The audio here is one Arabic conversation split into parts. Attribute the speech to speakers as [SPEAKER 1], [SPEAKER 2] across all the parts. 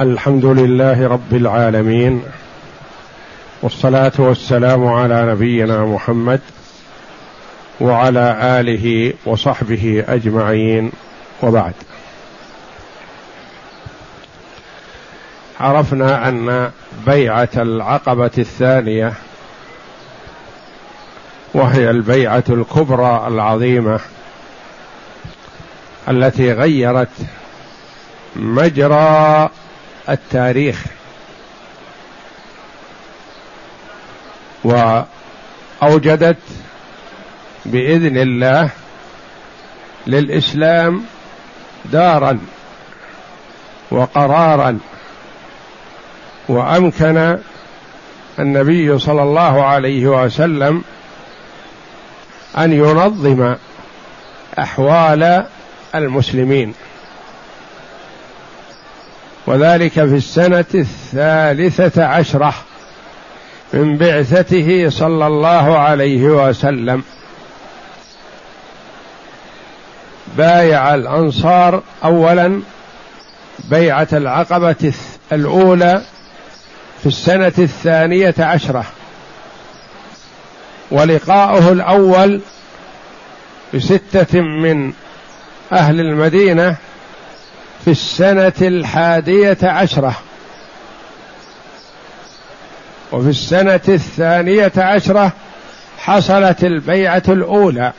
[SPEAKER 1] الحمد لله رب العالمين والصلاة والسلام على نبينا محمد وعلى آله وصحبه أجمعين وبعد. عرفنا أن بيعة العقبة الثانية وهي البيعة الكبرى العظيمة التي غيرت مجرى التاريخ وأوجدت بإذن الله للإسلام دارا وقرارا وأمكن النبي صلى الله عليه وسلم أن ينظم أحوال المسلمين. وذلك في السنة الثالثة عشرة من بعثته صلى الله عليه وسلم. بايع الأنصار أولا بيعة العقبة الأولى في السنة الثانية عشرة. ولقاؤه الأول بستة من أهل المدينة في السنة الحادية عشرة. وفي السنة الثانية عشرة حصلت البيعة الأولى.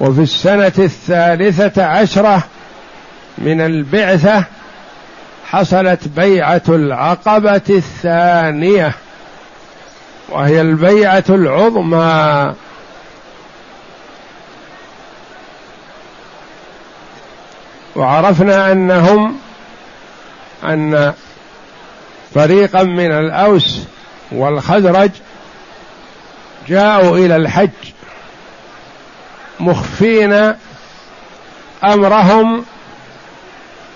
[SPEAKER 1] وفي السنة الثالثة عشرة من البعثة حصلت بيعة العقبة الثانية. وهي البيعة العظمى. وعرفنا أنهم أن فريقا من الأوس والخزرج جاءوا إلى الحج مخفين أمرهم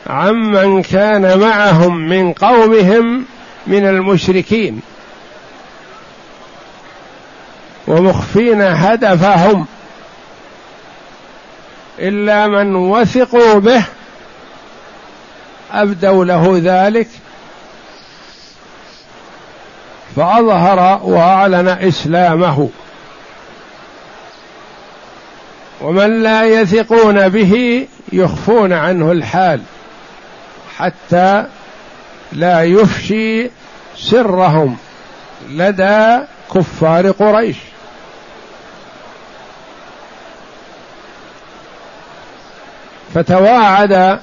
[SPEAKER 1] عمن كان معهم من قومهم من المشركين ومخفين هدفهم إلا من وثقوا به أبدوا له ذلك فأظهر وأعلن إسلامه. ومن لا يثقون به يخفون عنه الحال حتى لا يفشي سرهم لدى كفار قريش. فتواعد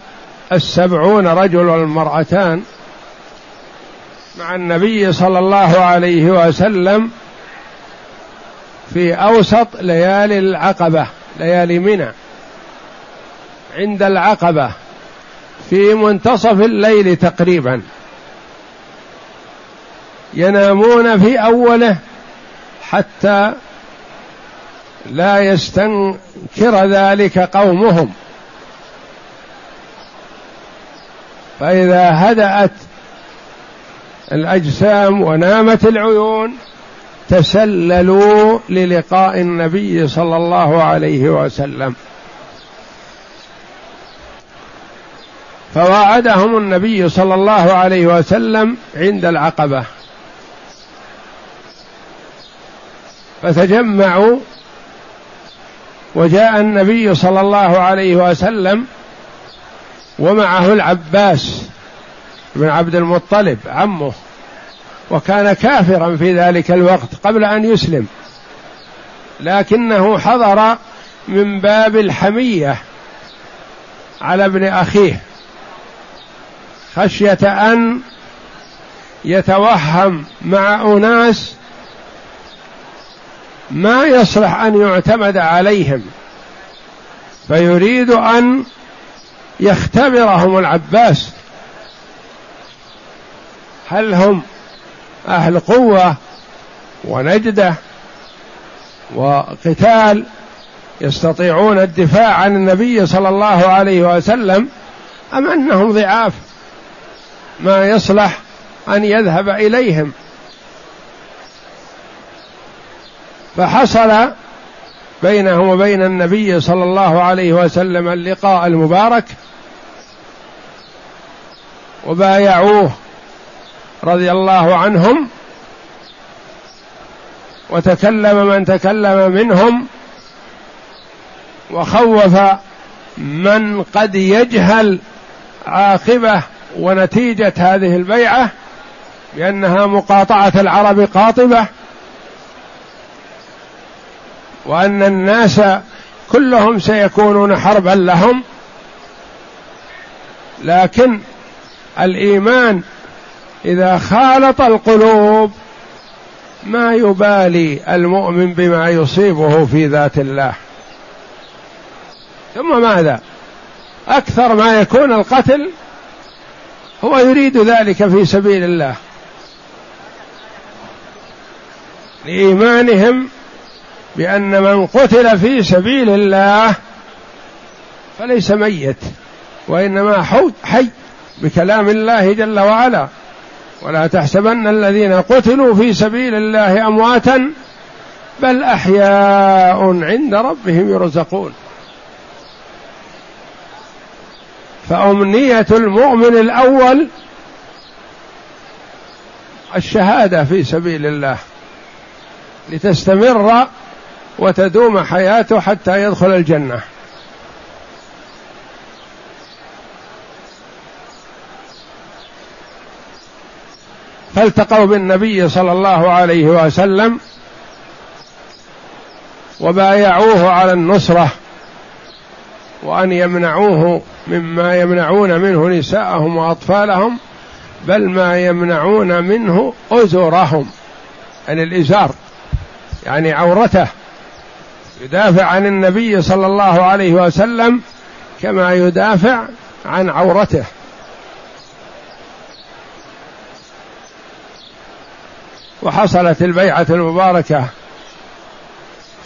[SPEAKER 1] السبعون رجل والمرأتان مع النبي صلى الله عليه وسلم في أوسط ليالي العقبة ليالي منى عند العقبة في منتصف الليل تقريبا. ينامون في أوله حتى لا يستنكر ذلك قومهم. فإذا هدأت الأجسام ونامت العيون تسللوا للقاء النبي صلى الله عليه وسلم. فواعدهم النبي صلى الله عليه وسلم عند العقبة. فتجمعوا وجاء النبي صلى الله عليه وسلم ومعه العباس بن عبد المطلب عمه وكان كافرا في ذلك الوقت قبل أن يسلم لكنه حضر من باب الحمية على ابن أخيه خشية أن يتوهم مع أناس ما يصلح أن يعتمد عليهم فيريد أن يختبرهم العباس. هل هم أهل قوة ونجدة وقتال يستطيعون الدفاع عن النبي صلى الله عليه وسلم أم أنهم ضعاف؟ ما يصلح أن يذهب إليهم. فحصل بينه وبين النبي صلى الله عليه وسلم اللقاء المبارك. وبايعوه رضي الله عنهم وتكلم من تكلم منهم وخوف من قد يجهل عاقبة ونتيجة هذه البيعة بأنها مقاطعة العرب قاطبة وأن الناس كلهم سيكونون حربا لهم لكن الإيمان. إذا خالط القلوب ما يبالي المؤمن بما يصيبه في ذات الله. ثم ماذا؟ أكثر ما يكون القتل هو يريد ذلك في سبيل الله. لإيمانهم بأن من قتل في سبيل الله فليس ميت وإنما حي بكلام الله جل وعلا. ولا تحسبن الذين قتلوا في سبيل الله أمواتا بل أحياء عند ربهم يرزقون. فأمنية المؤمن الأول الشهادة في سبيل الله. لتستمر وتدوم حياته حتى يدخل الجنة. فالتقوا بالنبي صلى الله عليه وسلم وبايعوه على النصرة وأن يمنعوه مما يمنعون منه نساءهم وأطفالهم بل ما يمنعون منه ازرهم عن يعني الإزار يعني عورته يدافع عن النبي صلى الله عليه وسلم كما يدافع عن عورته. وحصلت البيعة المباركة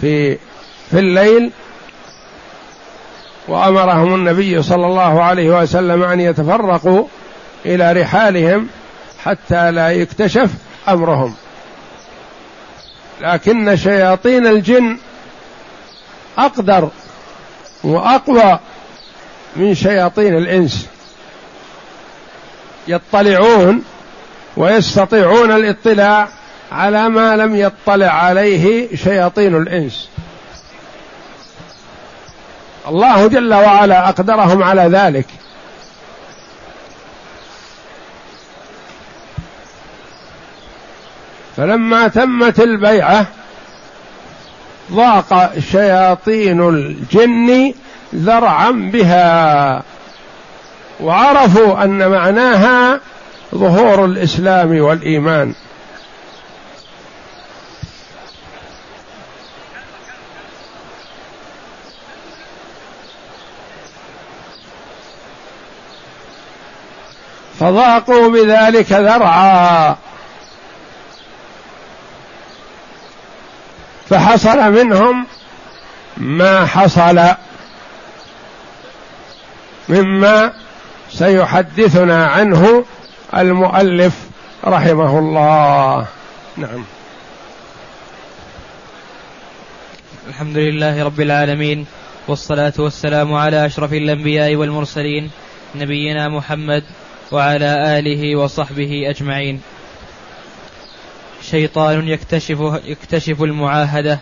[SPEAKER 1] في في الليل وأمرهم النبي صلى الله عليه وسلم أن يتفرقوا إلى رحالهم حتى لا يكتشف أمرهم. لكن شياطين الجن أقدر وأقوى من شياطين الإنس. يطلعون ويستطيعون الاطلاع على ما لم يطلع عليه شياطين الإنس. الله جل وعلا أقدرهم على ذلك. فلما تمت البيعة ضاق شياطين الجن ذرعا بها وعرفوا أن معناها ظهور الإسلام والإيمان. فضاقوا بذلك ذرعا. فحصل منهم ما حصل مما سيحدثنا عنه المؤلف رحمه الله. نعم.
[SPEAKER 2] الحمد لله رب العالمين والصلاة والسلام على أشرف الأنبياء والمرسلين نبينا محمد وعلى آله وصحبه أجمعين. شيطان يكتشف يكتشف المعاهدة.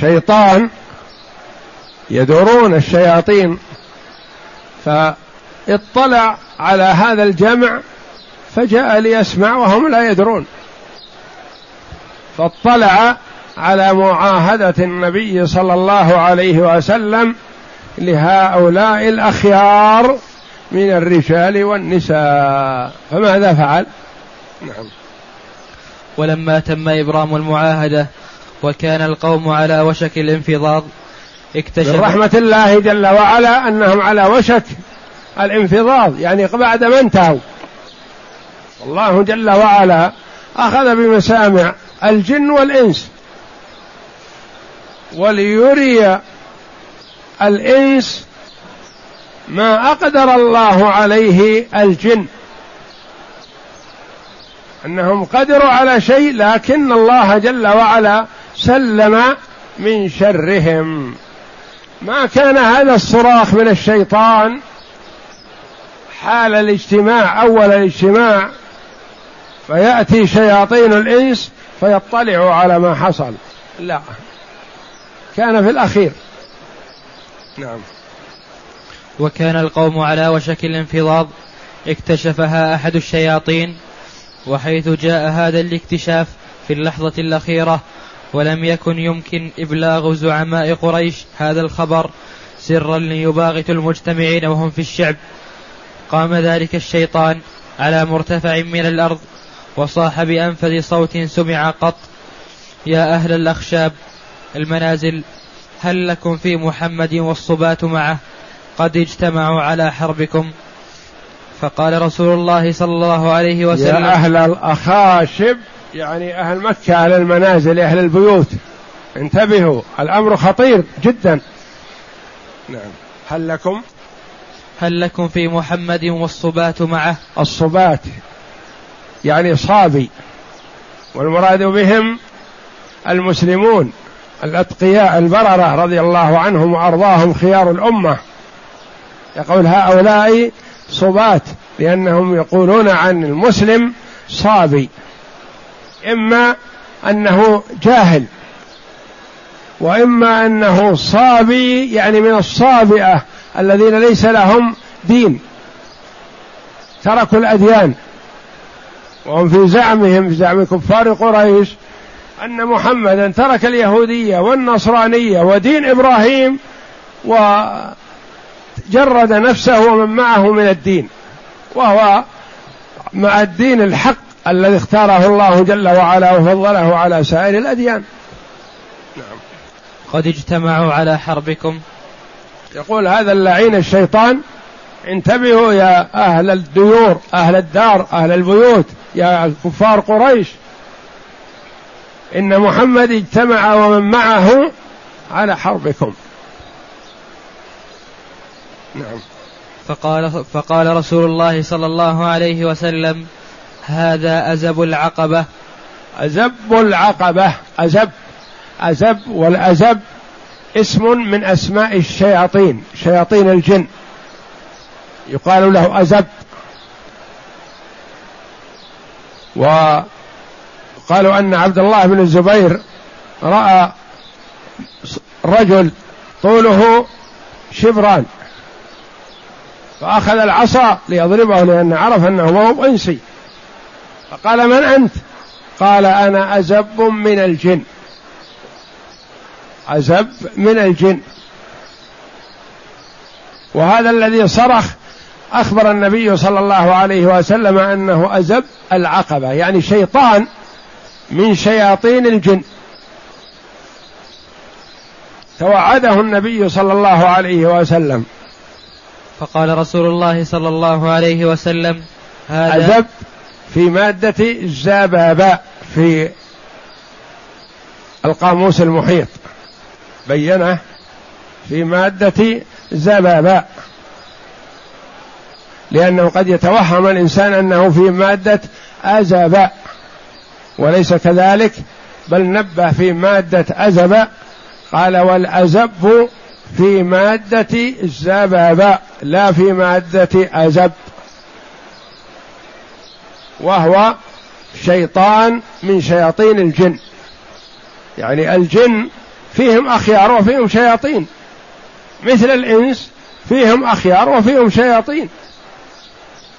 [SPEAKER 1] شيطان يدورون الشياطين. فاطلع على هذا الجمع فجاء ليسمع وهم لا يدرون. فاطلع على معاهدة النبي صلى الله عليه وسلم لهؤلاء الأخيار. من الرجال والنساء فماذا فعل؟ نعم.
[SPEAKER 2] ولما تم إبرام المعاهدة وكان القوم على وشك الانفضاض
[SPEAKER 1] اكتشف من رحمة الله جل وعلا أنهم على وشك الانفضاض يعني بعد ما انتهوا. الله جل وعلا أخذ بمسامع الجن والإنس. وليري الإنس ما أقدر الله عليه الجن. أنهم قدروا على شيء لكن الله جل وعلا سلم من شرهم. ما كان هذا الصراخ من الشيطان؟ حال الاجتماع أول الاجتماع فيأتي شياطين الإنس فيطلعوا على ما حصل. لا. كان في الأخير. نعم.
[SPEAKER 2] وكان القوم على وشك الانفضاض اكتشفها أحد الشياطين وحيث جاء هذا الاكتشاف في اللحظة الأخيرة ولم يكن يمكن إبلاغ زعماء قريش هذا الخبر سرا ليباغت المجتمعين وهم في الشعب. قام ذلك الشيطان على مرتفع من الأرض وصاح بأنفذ صوت سمع قط يا أهل الأخشاب المنازل هل لكم في محمد والصبات معه؟ قد اجتمعوا على حربكم. فقال رسول الله صلى الله عليه وسلم
[SPEAKER 1] يا أهل الأخاشب يعني أهل مكة أهل المنازل أهل البيوت انتبهوا الأمر خطير جدا. نعم. هل لكم؟
[SPEAKER 2] هل لكم في محمد والصبات معه؟
[SPEAKER 1] الصبات يعني صابي. والمراد بهم المسلمون الأتقياء البررة رضي الله عنهم وأرضاهم خيار الأمة. يقول هؤلاء صبات لأنهم يقولون عن المسلم صابي إما أنه جاهل وإما أنه صابي يعني من الصابئة الذين ليس لهم دين. تركوا الأديان. وهم في زعمهم في زعم كفار قريش أن محمدا ترك اليهودية والنصرانية ودين إبراهيم وجرد نفسه ومن معه من الدين. وهو مع الدين الحق الذي اختاره الله جل وعلا وفضله على سائر الأديان.
[SPEAKER 2] نعم. قد اجتمعوا على حربكم.
[SPEAKER 1] يقول هذا اللعين الشيطان انتبهوا يا أهل الديور أهل الدار أهل البيوت يا كفار قريش. إن محمد اجتمع ومن معه على حربكم.
[SPEAKER 2] نعم. فقال فقال رسول الله صلى الله عليه وسلم هذا أزب العقبة.
[SPEAKER 1] أزب العقبة. أزب. أزب والأزب اسم من أسماء الشياطين شياطين الجن. يقال له أزب. وقالوا أن عبد الله بن الزبير رأى رجل طوله شبران. فأخذ العصا ليضربه لأن عرف أنه ما هو إنسي. فقال من أنت؟ قال أنا أزب من الجن. أزب من الجن. وهذا الذي صرخ أخبر النبي صلى الله عليه وسلم أنه أزب العقبة يعني شيطان من شياطين الجن. توعده النبي صلى الله عليه وسلم.
[SPEAKER 2] فقال رسول الله صلى الله عليه وسلم
[SPEAKER 1] هذا أزب في مادة الزباباء في القاموس المحيط. بينه في مادة زباباء لأنه قد يتوهم الإنسان أنه في مادة أزباء وليس كذلك بل نبه في مادة أزب قال والأزب في مادة الزباباء لا في مادة أزب. وهو شيطان من شياطين الجن. يعني الجن فيهم أخيار وفيهم شياطين. مثل الإنس فيهم أخيار وفيهم شياطين.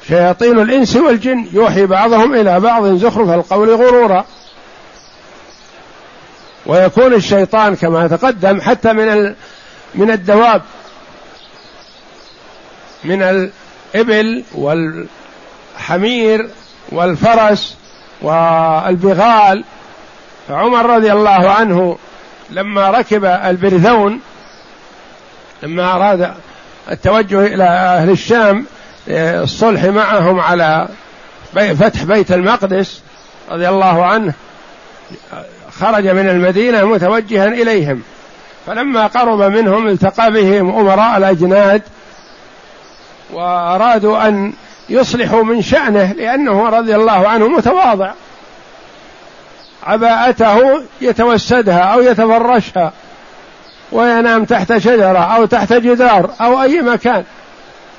[SPEAKER 1] شياطين الإنس والجن. يوحي بعضهم إلى بعض زخرف القول غرورا. ويكون الشيطان كما تقدم حتى من من الدواب من الإبل والحمير والفرس والبغال. فعمر رضي الله عنه لما ركب البرذون لما أراد التوجه إلى أهل الشام الصلح معهم على فتح بيت المقدس رضي الله عنه خرج من المدينة متوجها إليهم. فلما قرب منهم التقى بهم أمراء الأجناد وأرادوا أن يصلحوا من شأنه لأنه رضي الله عنه متواضع. عباءته يتوسدها أو يتفرشها وينام تحت شجرة أو تحت جدار أو أي مكان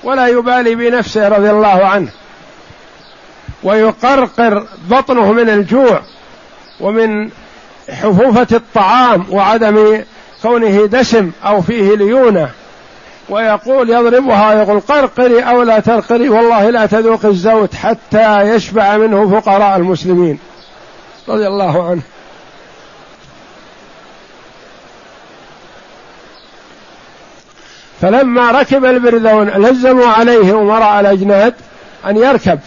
[SPEAKER 1] ولا يبالي بنفسه رضي الله عنه. ويقرقر بطنه من الجوع ومن حفوفة الطعام وعدم كونه دسم أو فيه ليونة ويقول يضربها يقول قرقري أو لا ترقري والله لا تذوق الزوت حتى يشبع منه فقراء المسلمين رضي الله عنه. فلما ركب البرذون لزموا عليه أمراء الأجناد أن يركب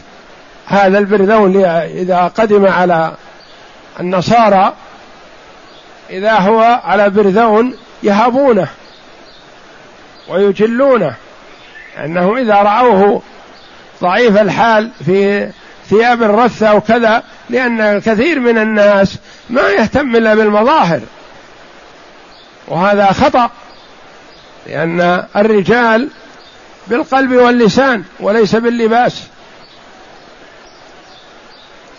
[SPEAKER 1] هذا البرذون إذا قدم على النصارى إذا هو على برذون يهابونه ويجلونه أنه إذا رأوه ضعيف الحال في ثياب الرثة أو كذا لأن الكثير من الناس ما يهتم إلا بالمظاهر. وهذا خطأ لأن الرجال بالقلب واللسان وليس باللباس.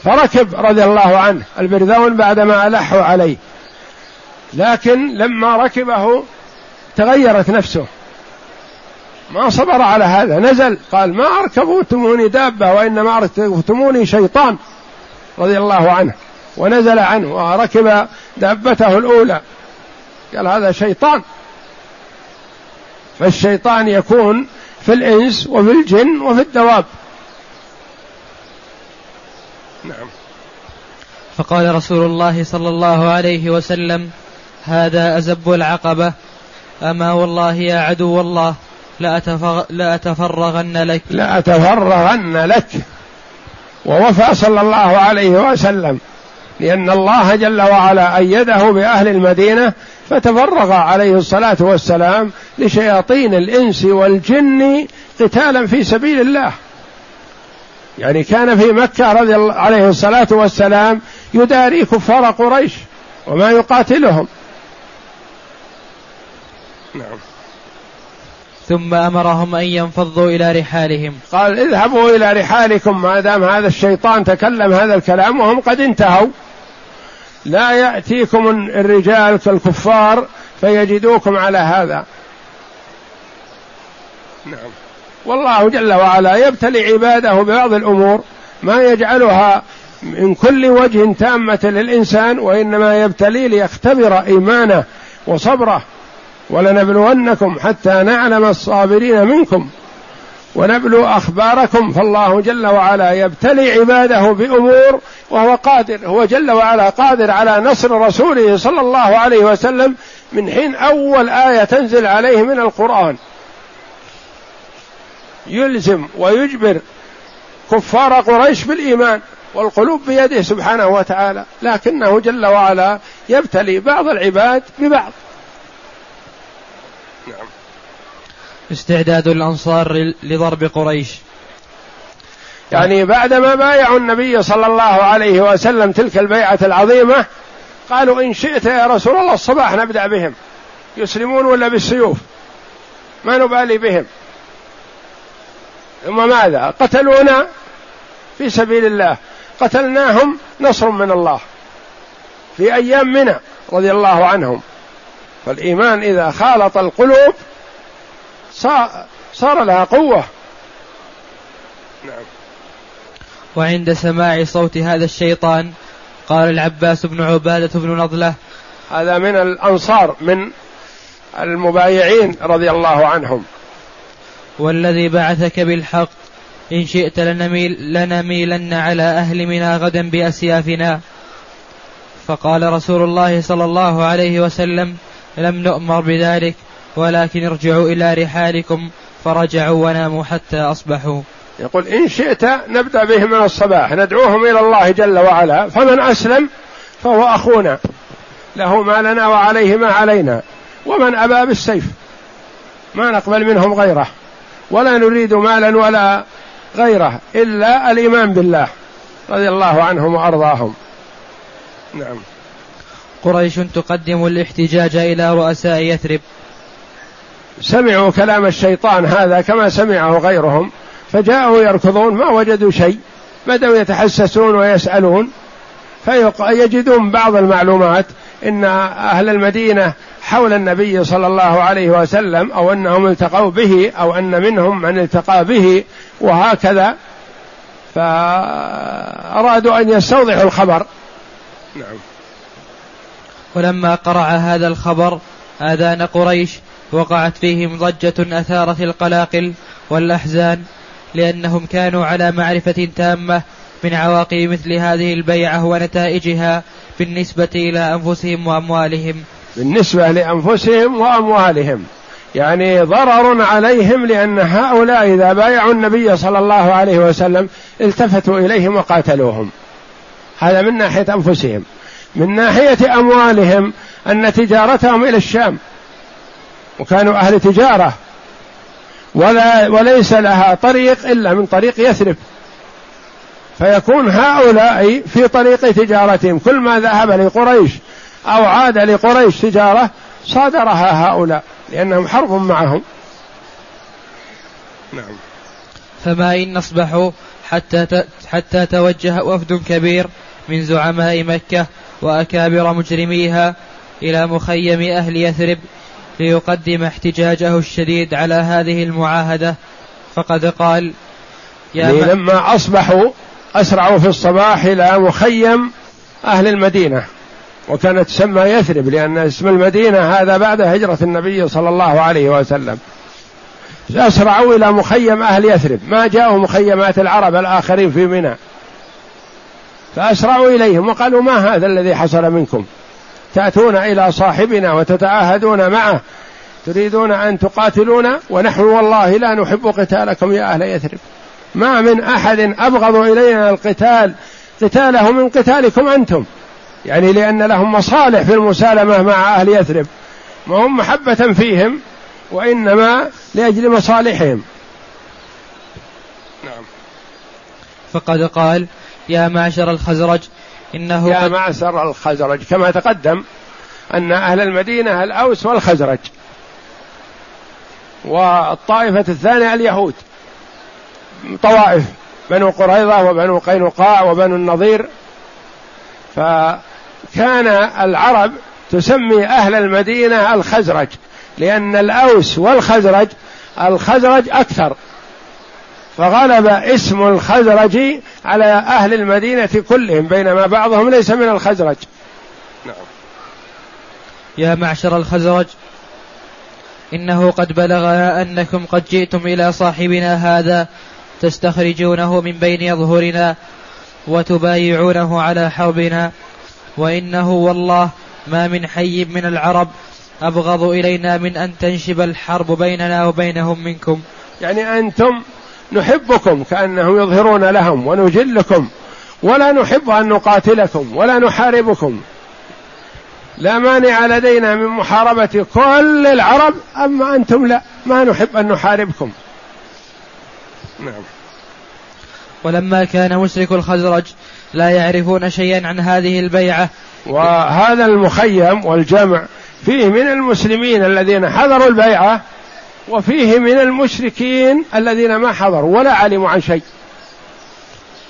[SPEAKER 1] فركب رضي الله عنه البرذون بعدما ألحوا عليه. لكن لما ركبه تغيرت نفسه. ما صبر على هذا. نزل قال ما أركبتموني دابة وإنما أركبتموني شيطان رضي الله عنه. ونزل عنه وركب دابته الأولى. قال هذا شيطان. فالشيطان يكون في الإنس وفي الجن وفي الدواب.
[SPEAKER 2] نعم. فقال رسول الله صلى الله عليه وسلم هذا أزب العقبة. أما والله يا عدو الله لأتفرغن لك.
[SPEAKER 1] لأتفرغن لك. ووفى صلى الله عليه وسلم لأن الله جل وعلا أيده بأهل المدينة فتفرغ عليه الصلاة والسلام لشياطين الإنس والجن قتالا في سبيل الله. يعني كان في مكة رضي الله عليه الصلاة والسلام يداري كفار قريش وما يقاتلهم.
[SPEAKER 2] نعم. ثم أمرهم أن ينفضوا إلى رحالهم.
[SPEAKER 1] قال اذهبوا إلى رحالكم ما دام هذا الشيطان تكلم هذا الكلام وهم قد انتهوا. لا يأتيكم الرجال كالكفار فيجدوكم على هذا. نعم. والله جل وعلا يبتلي عباده ببعض الأمور ما يجعلها من كل وجه تامة للإنسان وإنما يبتلي ليختبر إيمانه وصبره. ولنبلونكم حتى نعلم الصابرين منكم ونبلو أخباركم فالله جل وعلا يبتلي عباده بأمور وهو قادر هو جل وعلا قادر على نصر رسوله صلى الله عليه وسلم من حين أول آية تنزل عليه من القرآن. يلزم ويجبر كفار قريش بالإيمان والقلوب بيده سبحانه وتعالى لكنه جل وعلا يبتلي بعض العباد ببعض.
[SPEAKER 2] نعم استعداد الأنصار لضرب قريش.
[SPEAKER 1] يعني بعدما بايعوا النبي صلى الله عليه وسلم تلك البيعة العظيمة قالوا إن شئت يا رسول الله الصباح نبدأ بهم. يسلمون ولا بالسيوف؟ ما نبالي بهم. ثم ماذا؟ قتلونا في سبيل الله. قتلناهم نصر من الله. في أيام منى رضي الله عنهم. فالإيمان إذا خالط القلوب صار لها قوة.
[SPEAKER 2] نعم. وعند سماع صوت هذا الشيطان قال العباس بن عبادة بن نضلة
[SPEAKER 1] هذا من الأنصار من المبايعين رضي الله عنهم.
[SPEAKER 2] والذي بعثك بالحق إن شئت لنميل لنميلن على أهل منى غدا بأسيافنا. فقال رسول الله صلى الله عليه وسلم لم نؤمر بذلك ولكن ارجعوا إلى رحالكم فرجعوا وناموا حتى أصبحوا.
[SPEAKER 1] يقول إن شئت نبدأ بهم من الصباح ندعوهم إلى الله جل وعلا فمن أسلم فهو أخونا له ما لنا وعليه ما علينا ومن أبى بالسيف ما نقبل منهم غيره ولا نريد مالا ولا غيره إلا الإيمان بالله رضي الله عنهم وأرضاهم.
[SPEAKER 2] نعم. قريش تقدم الاحتجاج إلى رؤساء يثرب.
[SPEAKER 1] سمعوا كلام الشيطان هذا كما سمعه غيرهم فجاءوا يركضون ما وجدوا شيء. بدأوا يتحسسون ويسألون فيجدون بعض المعلومات إن أهل المدينة حول النبي صلى الله عليه وسلم أو أنهم التقوا به أو أن منهم من التقى به وهكذا. فأرادوا أن يستوضحوا الخبر. نعم.
[SPEAKER 2] ولما قرع هذا الخبر آذان قريش وقعت فيهم ضجة أثارت القلاقل والأحزان لأنهم كانوا على معرفة تامة من عواقب مثل هذه البيعة ونتائجها بالنسبة إلى أنفسهم وأموالهم.
[SPEAKER 1] بالنسبة لأنفسهم وأموالهم. يعني ضرر عليهم لأن هؤلاء إذا بايعوا النبي صلى الله عليه وسلم التفتوا إليهم وقاتلوهم. هذا من ناحية أنفسهم. من ناحية أموالهم أن تجارتهم إلى الشام. وكانوا أهل تجارة. ولا وليس لها طريق إلا من طريق يثرب. فيكون هؤلاء في طريق تجارتهم. كل ما ذهب لقريش أو عاد لقريش تجارة صادرها هؤلاء لأنهم حرب معهم.
[SPEAKER 2] نعم. فما إن أصبحوا حتى حتى توجه وفد كبير من زعماء مكة وأكابر مجرميها إلى مخيم أهل يثرب ليقدم احتجاجه الشديد على هذه المعاهدة. فقد قال
[SPEAKER 1] يا لما أصبحوا أسرعوا في الصباح إلى مخيم أهل المدينة وكانت تسمى يثرب لأن اسم المدينة هذا بعد هجرة النبي صلى الله عليه وسلم. أسرعوا إلى مخيم أهل يثرب ما جاءوا مخيمات العرب الآخرين في منى. فأسرعوا إليهم وقالوا ما هذا الذي حصل منكم؟ تأتون إلى صاحبنا وتتعاهدون معه. تريدون أن تقاتلونا؟ ونحن والله لا نحب قتالكم يا أهل يثرب. ما من أحد أبغض إلينا القتال. قتاله من قتالكم أنتم. يعني لأن لهم مصالح في المسالمة مع أهل يثرب. ما هم محبة فيهم وإنما لأجل مصالحهم.
[SPEAKER 2] نعم. فقد قال يا معشر الخزرج إنه
[SPEAKER 1] يا معشر الخزرج. كما تقدم أن أهل المدينة الأوس والخزرج والطائفة الثانية اليهود طوائف بنو قريظة وبنو قينقاع وبنو النضير. فكان العرب تسمي أهل المدينة الخزرج لأن الأوس والخزرج الخزرج أكثر. فغلب اسم الخزرج على أهل المدينة كلهم بينما بعضهم ليس من الخزرج. نعم.
[SPEAKER 2] يا معشر الخزرج إنه قد بلغنا أنكم قد جئتم إلى صاحبنا هذا تستخرجونه من بين أظهرنا وتبايعونه على حربنا وإنه والله ما من حي من العرب أبغض إلينا من أن تنشب الحرب بيننا وبينهم منكم.
[SPEAKER 1] يعني أنتم نحبكم كأنهم يظهرون لهم ونجلكم. ولا نحب أن نقاتلكم ولا نحاربكم. لا مانع لدينا من محاربة كل العرب أما أنتم لا. ما نحب أن نحاربكم.
[SPEAKER 2] نعم. ولما كان مشرك الخزرج لا يعرفون شيئا عن هذه البيعة.
[SPEAKER 1] وهذا المخيم والجمع فيه من المسلمين الذين حضروا البيعة وفيه من المشركين الذين ما حضروا ولا علموا عن شيء.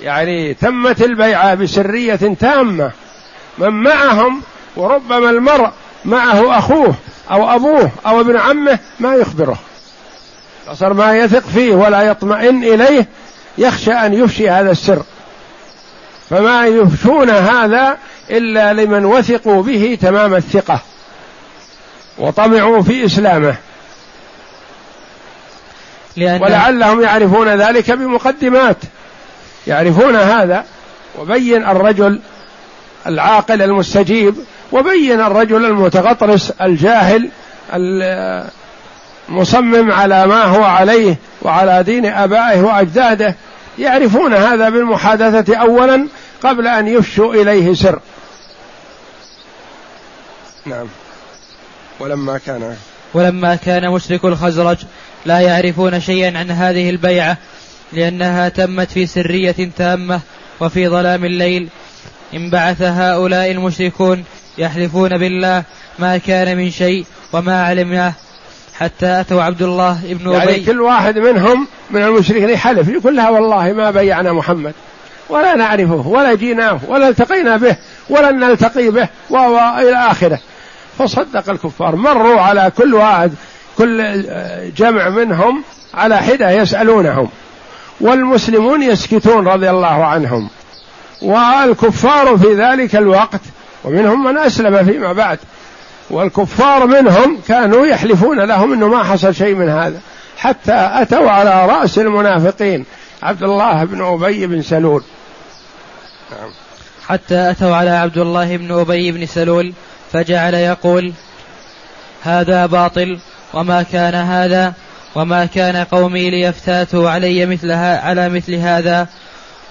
[SPEAKER 1] يعني تمت البيعة بسرية تامة. من معهم وربما المرء معه أخوه أو أبوه أو ابن عمه ما يخبره. فصار ما يثق فيه ولا يطمئن إليه يخشى أن يفشي هذا السر. فما يفشون هذا إلا لمن وثقوا به تمام الثقة وطمعوا في إسلامه. لأن ولعلهم يعرفون ذلك بمقدمات. يعرفون هذا وبين الرجل العاقل المستجيب وبين الرجل المتغطرس الجاهل المصمم على ما هو عليه وعلى دين آبائه وأجداده. يعرفون هذا بالمحادثة اولا قبل أن يفشوا إليه سر. نعم. ولما كان
[SPEAKER 2] ولما كان مشرك الخزرج لا يعرفون شيئا عن هذه البيعة لأنها تمت في سرية تامة وفي ظلام الليل. انبعث هؤلاء المشركون يحلفون بالله ما كان من شيء وما علمناه. حتى أتوا عبد الله ابن
[SPEAKER 1] يعني أبي. كل واحد منهم من المشركين يحلف يقول لها والله ما بيعنا محمد ولا نعرفه ولا جيناه ولا التقينا به ولن نلتقي به وإلى آخره. فصدق الكفار مروا على كل واحد. كل جمع منهم على حدة يسألونهم والمسلمون يسكتون رضي الله عنهم والكفار في ذلك الوقت ومنهم من أسلم فيما بعد والكفار منهم كانوا يحلفون لهم إنه ما حصل شيء من هذا حتى أتوا على رأس المنافقين عبد الله بن أبي بن سلول
[SPEAKER 2] نعم. حتى أتوا على عبد الله بن أبي بن سلول فجعل يقول هذا باطل وما كان هذا وما كان قومي ليفتاتوا علي مثلها على مثل هذا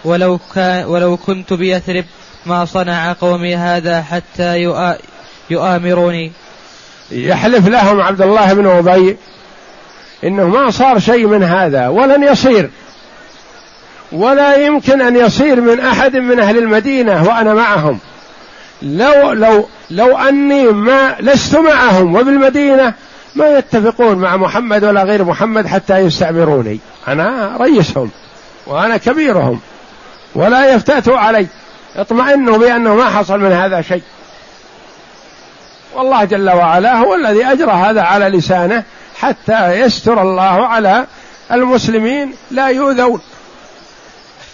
[SPEAKER 2] ولو كان ولو كنت بيثرب ما صنع قومي هذا حتى يؤامروني.
[SPEAKER 1] يحلف لهم عبد الله بن أبي إنه ما صار شيء من هذا ولن يصير. ولا يمكن أن يصير من أحد من أهل المدينة وأنا معهم. لو لو لو أني ما لست معهم وبالمدينة ما يتفقون مع محمد ولا غير محمد حتى يستعمروني. أنا رئيسهم وأنا كبيرهم ولا يفتاتوا علي. اطمئنوا بأنه ما حصل من هذا شيء. والله جل وعلا هو الذي أجرى هذا على لسانه حتى يستر الله على المسلمين لا يؤذون.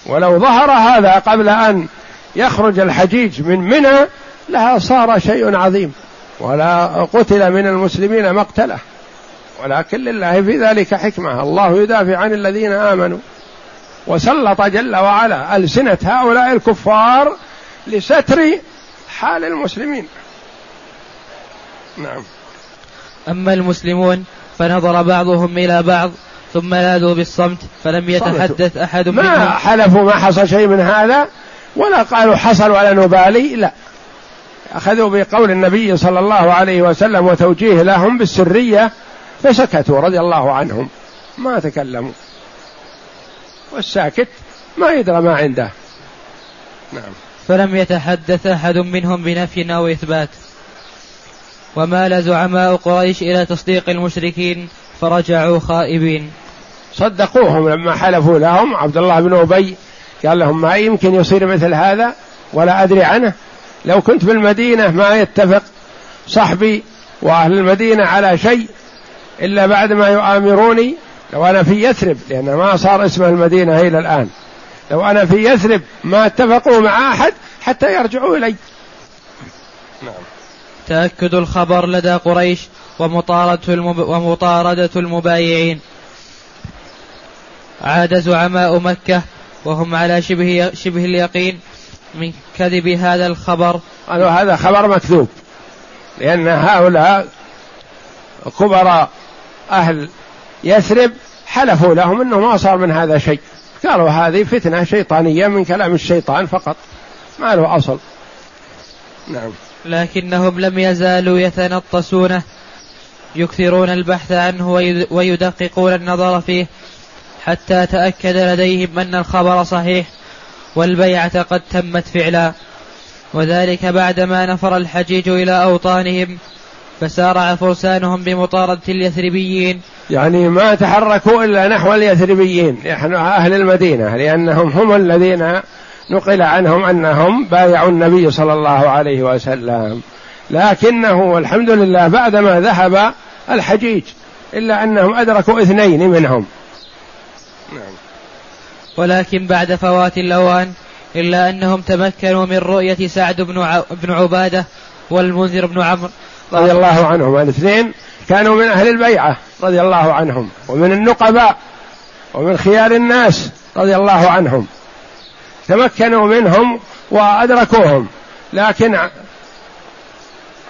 [SPEAKER 1] ولو ظهر هذا قبل أن يخرج الحجيج من منى لها صار شيء عظيم. ولا قتل من المسلمين مقتله. ولكن لله في ذلك حكمة. الله يدافع عن الذين آمنوا. وسلط جل وعلا ألسنة هؤلاء الكفار لستر حال المسلمين.
[SPEAKER 2] نعم. أما المسلمون فنظر بعضهم إلى بعض ثم لاذوا بالصمت فلم يتحدث أحد
[SPEAKER 1] ما
[SPEAKER 2] منهم.
[SPEAKER 1] ما حلفوا ما حصل شيء من هذا ولا قالوا حصل ولا نبالي لا. أخذوا بقول النبي صلى الله عليه وسلم وتوجيه لهم بالسرية فسكتوا رضي الله عنهم ما تكلموا. والساكت ما يدرى ما عنده.
[SPEAKER 2] نعم. فلم يتحدث أحد منهم بنفي أو إثبات. ومال زعماء قريش إلى تصديق المشركين فرجعوا خائبين.
[SPEAKER 1] صدقوهم لما حلفوا لهم. عبد الله بن أبي قال لهم ما يمكن يصير مثل هذا ولا أدري عنه. لو كنت بالمدينة ما يتفق صحبي وأهل المدينة على شيء إلا بعد ما يؤامروني. لو أنا في يثرب لأن ما صار اسم المدينة إلى الآن. لو أنا في يثرب ما اتفقوا مع أحد حتى يرجعوا إلي.
[SPEAKER 2] نعم. تأكد الخبر لدى قريش ومطاردة, المب... ومطاردة المبايعين. عاد زعماء مكة وهم على شبه شبه اليقين من كذب هذا الخبر؟
[SPEAKER 1] قالوا هذا خبر مكذوب لأن هؤلاء كبراء أهل يثرب حلفوا لهم أنه ما صار من هذا شيء. قالوا هذه فتنة شيطانية من كلام الشيطان فقط ما له أصل.
[SPEAKER 2] نعم. لكنهم لم يزالوا يتنطسونه يكثرون البحث عنه ويدققون النظر فيه حتى تأكد لديهم أن الخبر صحيح. والبيعة قد تمت فعلا. وذلك بعدما نفر الحجيج إلى أوطانهم فسارع فرسانهم بمطاردة اليثربيين.
[SPEAKER 1] يعني ما تحركوا إلا نحو اليثربيين نحن أهل المدينة لأنهم هم الذين نقل عنهم أنهم بايعوا النبي صلى الله عليه وسلم. لكنه والحمد لله بعدما ذهب الحجيج إلا أنهم أدركوا اثنين منهم.
[SPEAKER 2] نعم. ولكن بعد فوات الأوان إلا أنهم تمكنوا من رؤية سعد بن عبادة والمنذر بن عمرو.
[SPEAKER 1] رضي الله عنهم الاثنين كانوا من أهل البيعة رضي الله عنهم ومن النقباء ومن خيار الناس رضي الله عنهم. تمكنوا منهم وأدركوهم لكن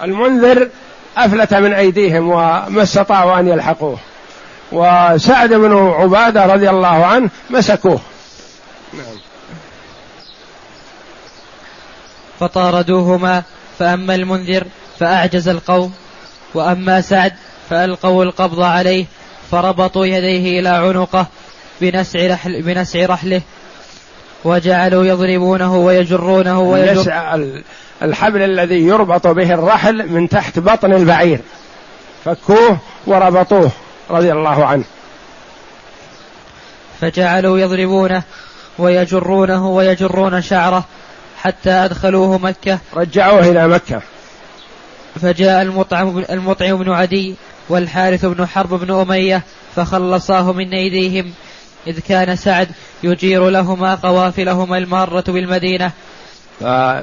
[SPEAKER 1] المنذر أفلت من أيديهم وما استطاعوا أن يلحقوه وسعد بن عبادة رضي الله عنه مسكوه. نعم.
[SPEAKER 2] فطاردوهما فأما المنذر فأعجز القوم وأما سعد فألقوا القبض عليه فربطوا يديه إلى عنقه بنسع, رحل بنسع رحله وجعلوا يضربونه ويجرونه ويجر
[SPEAKER 1] الحبل الذي يربط به الرحل من تحت بطن البعير. فكوه وربطوه رضي الله عنه.
[SPEAKER 2] فجعلوا يضربونه ويجرونه ويجرون شعره حتى أدخلوه مكة.
[SPEAKER 1] رجعوه إلى مكة.
[SPEAKER 2] فجاء المطعم, المطعم بن عدي والحارث بن حرب بن أمية فخلصاه من أيديهم. إذ كان سعد يجير لهما قوافلهما المارة بالمدينة.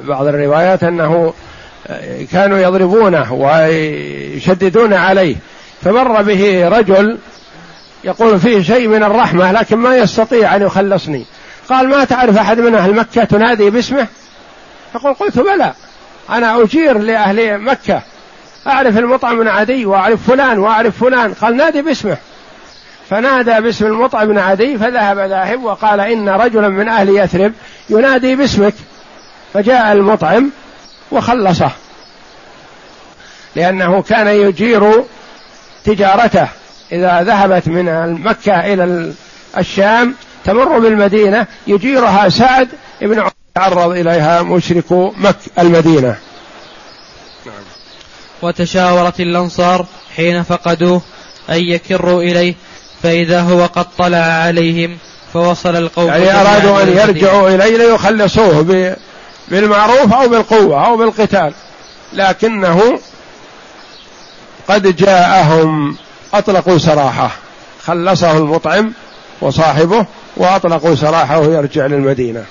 [SPEAKER 1] بعض الروايات أنه كانوا يضربونه ويشددون عليه. فمر به رجل يقول فيه شيء من الرحمة لكن ما يستطيع أن يخلصني. قال ما تعرف أحد من أهل مكة تنادي باسمه؟ يقول قلت بلى. أنا أجير لأهل مكة. أعرف المطعم بن عدي وأعرف فلان وأعرف فلان. قال نادي باسمه. فنادى باسم المطعم بن عدي فذهب ذاهب وقال إن رجلا من أهل يثرب ينادي باسمك. فجاء المطعم وخلصه. لأنه كان يجير تجارته. إذا ذهبت من مكة إلى الشام تمر بالمدينة يجيرها سعد بن تعرض إليها مشرك مكة المدينة.
[SPEAKER 2] نعم. وتشاورت الأنصار حين فقدوه أن يكروا إليه فإذا هو قد طلع عليهم فوصل القوم
[SPEAKER 1] يعني أرادوا أن يرجعوا إليه ليخلصوه بالمعروف أو بالقوة أو بالقتال. لكنه قد جاءهم أطلقوا سراحه. خلصه المطعم وصاحبه وأطلقوا سراحه يرجع للمدينة.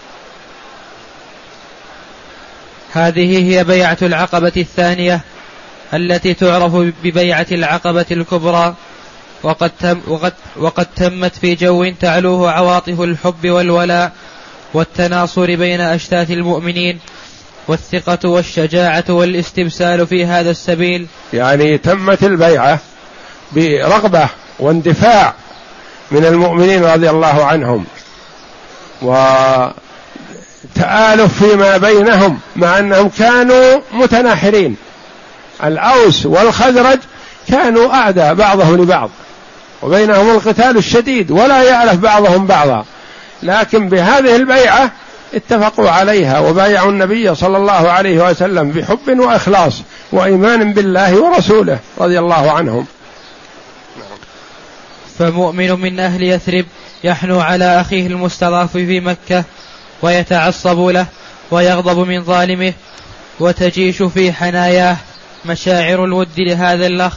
[SPEAKER 2] هذه هي بيعة العقبة الثانية التي تعرف ببيعة العقبة الكبرى. وقد, تم وقد, وقد تمت في جو تعلوه عواطف الحب والولاء والتناصر بين أشتات المؤمنين والثقة والشجاعة والاستبسال في هذا السبيل.
[SPEAKER 1] يعني تمت البيعة برغبة واندفاع من المؤمنين رضي الله عنهم. وتآلف فيما بينهم مع أنهم كانوا متناحرين. الأوس والخزرج كانوا أعداء بعضهم لبعض. وبينهم القتال الشديد ولا يعرف بعضهم بعضا. لكن بهذه البيعة اتفقوا عليها وبايعوا النبي صلى الله عليه وسلم بحب وإخلاص وإيمان بالله ورسوله رضي الله عنهم.
[SPEAKER 2] فمؤمن من أهل يثرب يحنو على أخيه المستضعف في مكة ويتعصب له ويغضب من ظالمه وتجيش في حناياه مشاعر الود لهذا الأخ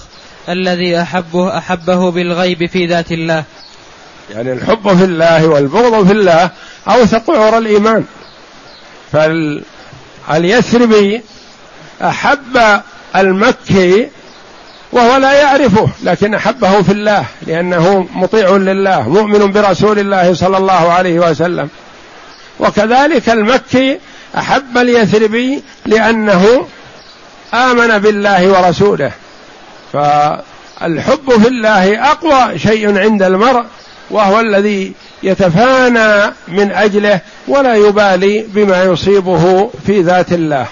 [SPEAKER 2] الذي احبه أحبه بالغيب في ذات الله.
[SPEAKER 1] يعني الحب في الله والبغض في الله أوثق عور الإيمان. فاليثربي أحب المكي وهو لا يعرفه لكن أحبه في الله لأنه مطيع لله مؤمن برسول الله صلى الله عليه وسلم وكذلك المكي أحب اليثربي لأنه آمن بالله ورسوله فالحب في الله أقوى شيء عند المرء وهو الذي يتفانى من أجله ولا يبالي بما يصيبه في ذات الله.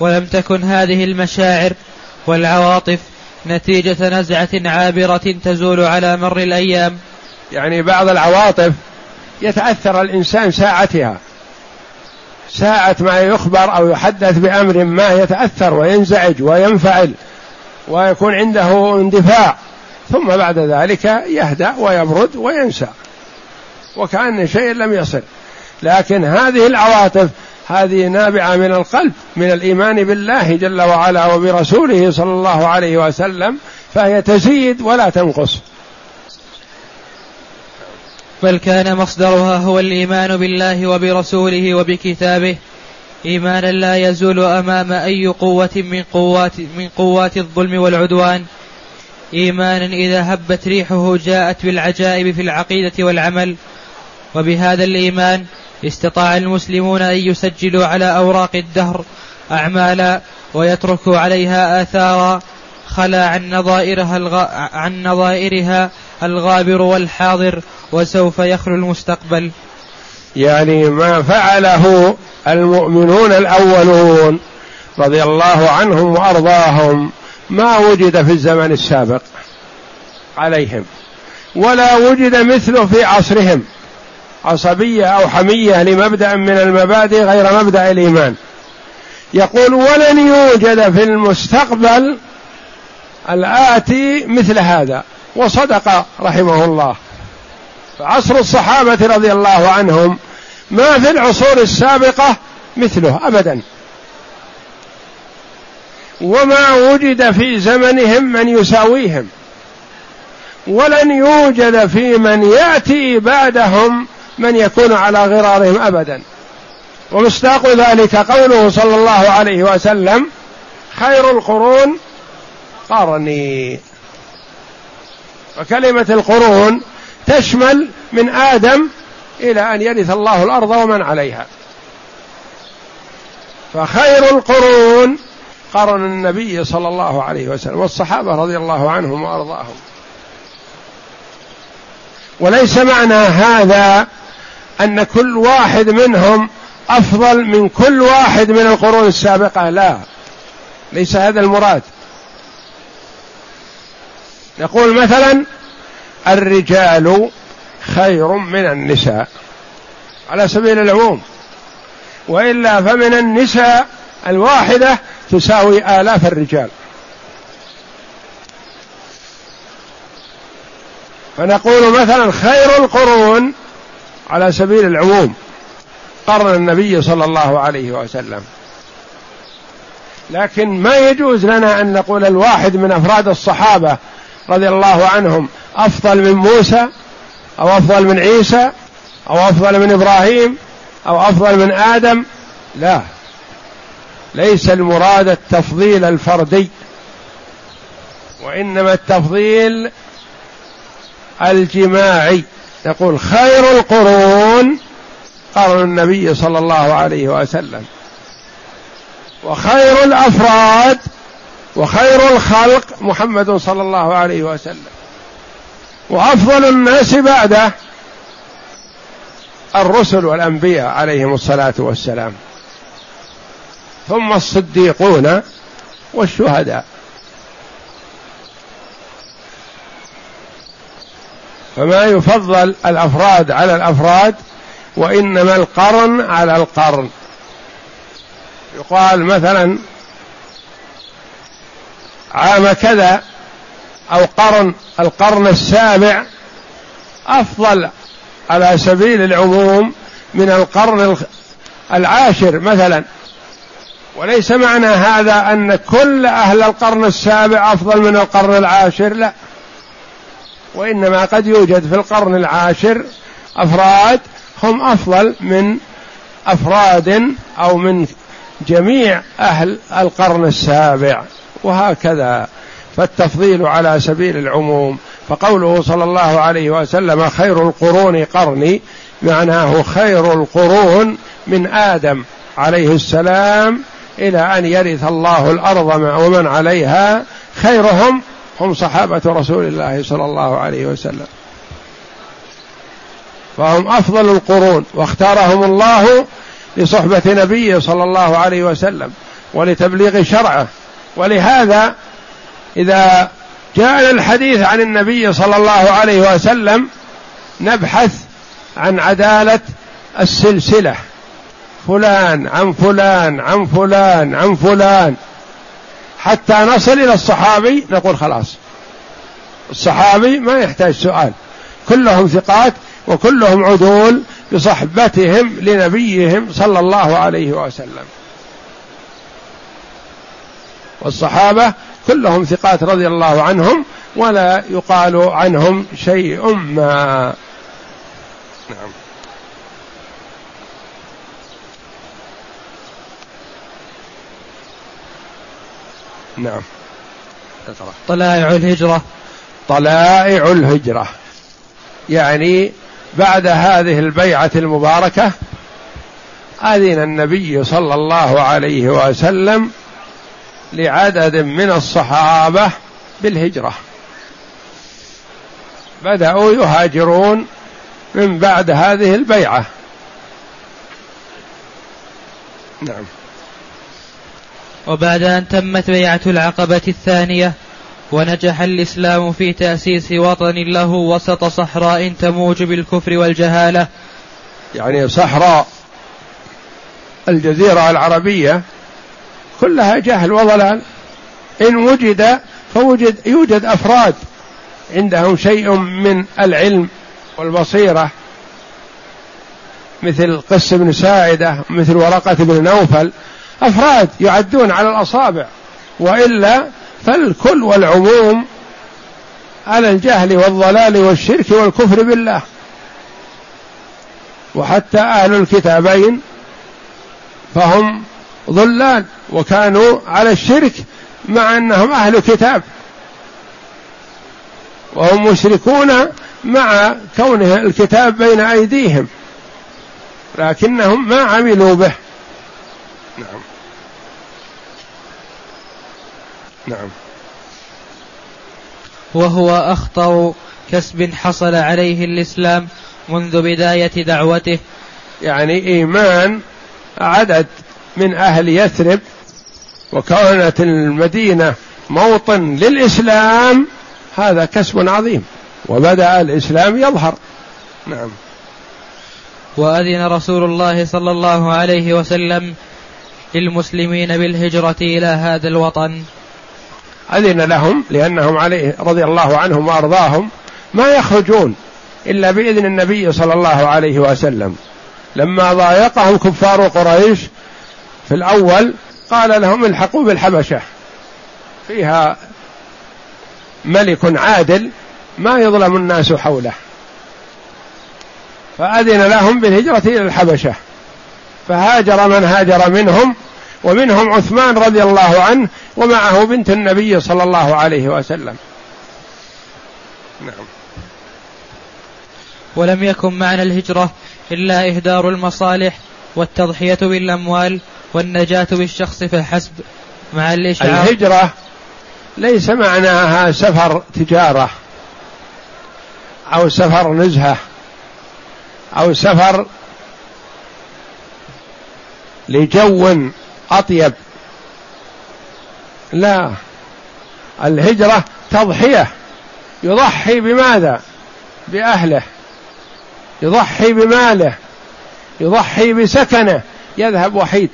[SPEAKER 2] ولم تكن هذه المشاعر والعواطف نتيجة نزعة عابرة تزول على مر الأيام.
[SPEAKER 1] يعني بعض العواطف يتأثر الإنسان ساعتها. ساعة ما يخبر أو يحدث بأمر ما يتأثر وينزعج وينفعل ويكون عنده اندفاع. ثم بعد ذلك يهدأ ويبرد وينسى. وكأن شيء لم يصل. لكن هذه العواطف هذه نابعة من القلب من الإيمان بالله جل وعلا وبرسوله صلى الله عليه وسلم فهي تزيد ولا تنقص.
[SPEAKER 2] بل كان مصدرها هو الإيمان بالله وبرسوله وبكتابه. إيمانا لا يزول أمام أي قوة من قوات من قوات الظلم والعدوان. إيمانا إذا هبت ريحه جاءت بالعجائب في العقيدة والعمل. وبهذا الإيمان استطاع المسلمون أن يسجلوا على أوراق الدهر أعمالا ويتركوا عليها آثارا خلا عن نظائرها الغ... عن نظائرها الغابر والحاضر وسوف يخلو المستقبل.
[SPEAKER 1] يعني ما فعله المؤمنون الأولون رضي الله عنهم وأرضاهم ما وجد في الزمن السابق عليهم ولا وجد مثله في عصرهم. عصبية أو حمية لمبدأ من المبادئ غير مبدأ الإيمان. يقول ولن يوجد في المستقبل الاتي مثل هذا. وصدق رحمه الله. عصر الصحابة رضي الله عنهم ما في العصور السابقة مثله أبدا. وما وجد في زمنهم من يساويهم. ولن يوجد في من يأتي بعدهم من يكون على غرارهم ابدا. ومصداق ذلك قوله صلى الله عليه وسلم خير القرون قرني. وكلمة القرون تشمل من آدم إلى أن يرث الله الأرض ومن عليها. فخير القرون قرن النبي صلى الله عليه وسلم والصحابة رضي الله عنهم وأرضاهم. وليس معنى هذا أن كل واحد منهم أفضل من كل واحد من القرون السابقة. لا ليس هذا المراد. نقول مثلا الرجال خير من النساء على سبيل العموم وإلا فمن النساء الواحدة تساوي آلاف الرجال. فنقول مثلا خير القرون على سبيل العموم قرن النبي صلى الله عليه وسلم. لكن ما يجوز لنا أن نقول الواحد من أفراد الصحابة رضي الله عنهم أفضل من موسى أو أفضل من عيسى أو أفضل من إبراهيم أو أفضل من آدم. لا. ليس المراد التفضيل الفردي وإنما التفضيل الجماعي. يقول خير القرون قرن النبي صلى الله عليه وسلم. وخير الأفراد وخير الخلق محمد صلى الله عليه وسلم. وأفضل الناس بعده الرسل والأنبياء عليهم الصلاة والسلام. ثم الصديقون والشهداء. فما يفضل الأفراد على الأفراد وإنما القرن على القرن. يقال مثلا عام كذا أو قرن القرن السابع أفضل على سبيل العموم من القرن العاشر مثلا. وليس معنى هذا أن كل أهل القرن السابع أفضل من القرن العاشر لا. وإنما قد يوجد في القرن العاشر أفراد هم أفضل من أفراد أو من جميع أهل القرن السابع وهكذا. فالتفضيل على سبيل العموم. فقوله صلى الله عليه وسلم خير القرون قرني معناه خير القرون من آدم عليه السلام إلى أن يرث الله الأرض ومن عليها خيرهم هم صحابة رسول الله صلى الله عليه وسلم. فهم أفضل القرون واختارهم الله لصحبة نبيه صلى الله عليه وسلم ولتبليغ شرعه. ولهذا إذا جاءنا الحديث عن النبي صلى الله عليه وسلم نبحث عن عدالة السلسلة. فلان عن فلان عن فلان عن فلان. حتى نصل إلى الصحابي نقول خلاص. الصحابي ما يحتاج سؤال. كلهم ثقات وكلهم عدول بصحبتهم لنبيهم صلى الله عليه وسلم. والصحابة كلهم ثقات رضي الله عنهم ولا يقال عنهم شيء ما. نعم. نعم.
[SPEAKER 2] طلائع الهجرة.
[SPEAKER 1] طلائع الهجرة. يعني بعد هذه البيعة المباركة أذن النبي صلى الله عليه وسلم لعدد من الصحابة بالهجرة. بدأوا يهاجرون من بعد هذه البيعة. نعم.
[SPEAKER 2] وبعد أن تمت بيعة العقبة الثانية ونجح الإسلام في تأسيس وطن له وسط صحراء تموج بالكفر والجهالة.
[SPEAKER 1] يعني صحراء الجزيرة العربية كلها جهل وضلال. إن وجد فوجد يوجد أفراد عندهم شيء من العلم والبصيرة مثل قس بن ساعدة مثل ورقة بن نوفل أفراد يعدون على الأصابع وإلا فالكل والعموم على الجهل والضلال والشرك والكفر بالله. وحتى أهل الكتابين فهم ضلال وكانوا على الشرك مع أنهم أهل كتاب. وهم مشركون مع كونه الكتاب بين أيديهم لكنهم ما عملوا به. نعم. نعم.
[SPEAKER 2] وهو أخطر كسب حصل عليه الإسلام منذ بداية دعوته.
[SPEAKER 1] يعني إيمان عدد من أهل يثرب وكانت المدينة موطن للإسلام هذا كسب عظيم وبدأ الإسلام يظهر. نعم.
[SPEAKER 2] وأذن رسول الله صلى الله عليه وسلم للمسلمين بالهجرة إلى هذا الوطن.
[SPEAKER 1] أذن لهم لأنهم عليه رضي الله عنهم وأرضاهم ما يخرجون إلا بإذن النبي صلى الله عليه وسلم. لما ضايقهم كفار قريش في الأول قال لهم الحقوا بالحبشة. فيها ملك عادل ما يظلم الناس حوله. فأذن لهم بالهجرة إلى الحبشة. فهاجر من هاجر منهم ومنهم عثمان رضي الله عنه ومعه بنت النبي صلى الله عليه وسلم. نعم.
[SPEAKER 2] ولم يكن معنى الهجرة إلا إهدار المصالح والتضحية بالأموال والنجاة بالشخص فحسب مع الإشعار
[SPEAKER 1] الهجرة ليس معناها سفر تجارة أو سفر نزهة أو سفر لجو أطيب. لا الهجرة تضحية. يضحي بماذا؟ بأهله. يضحي بماله. يضحي بسكنه. يذهب وحيد.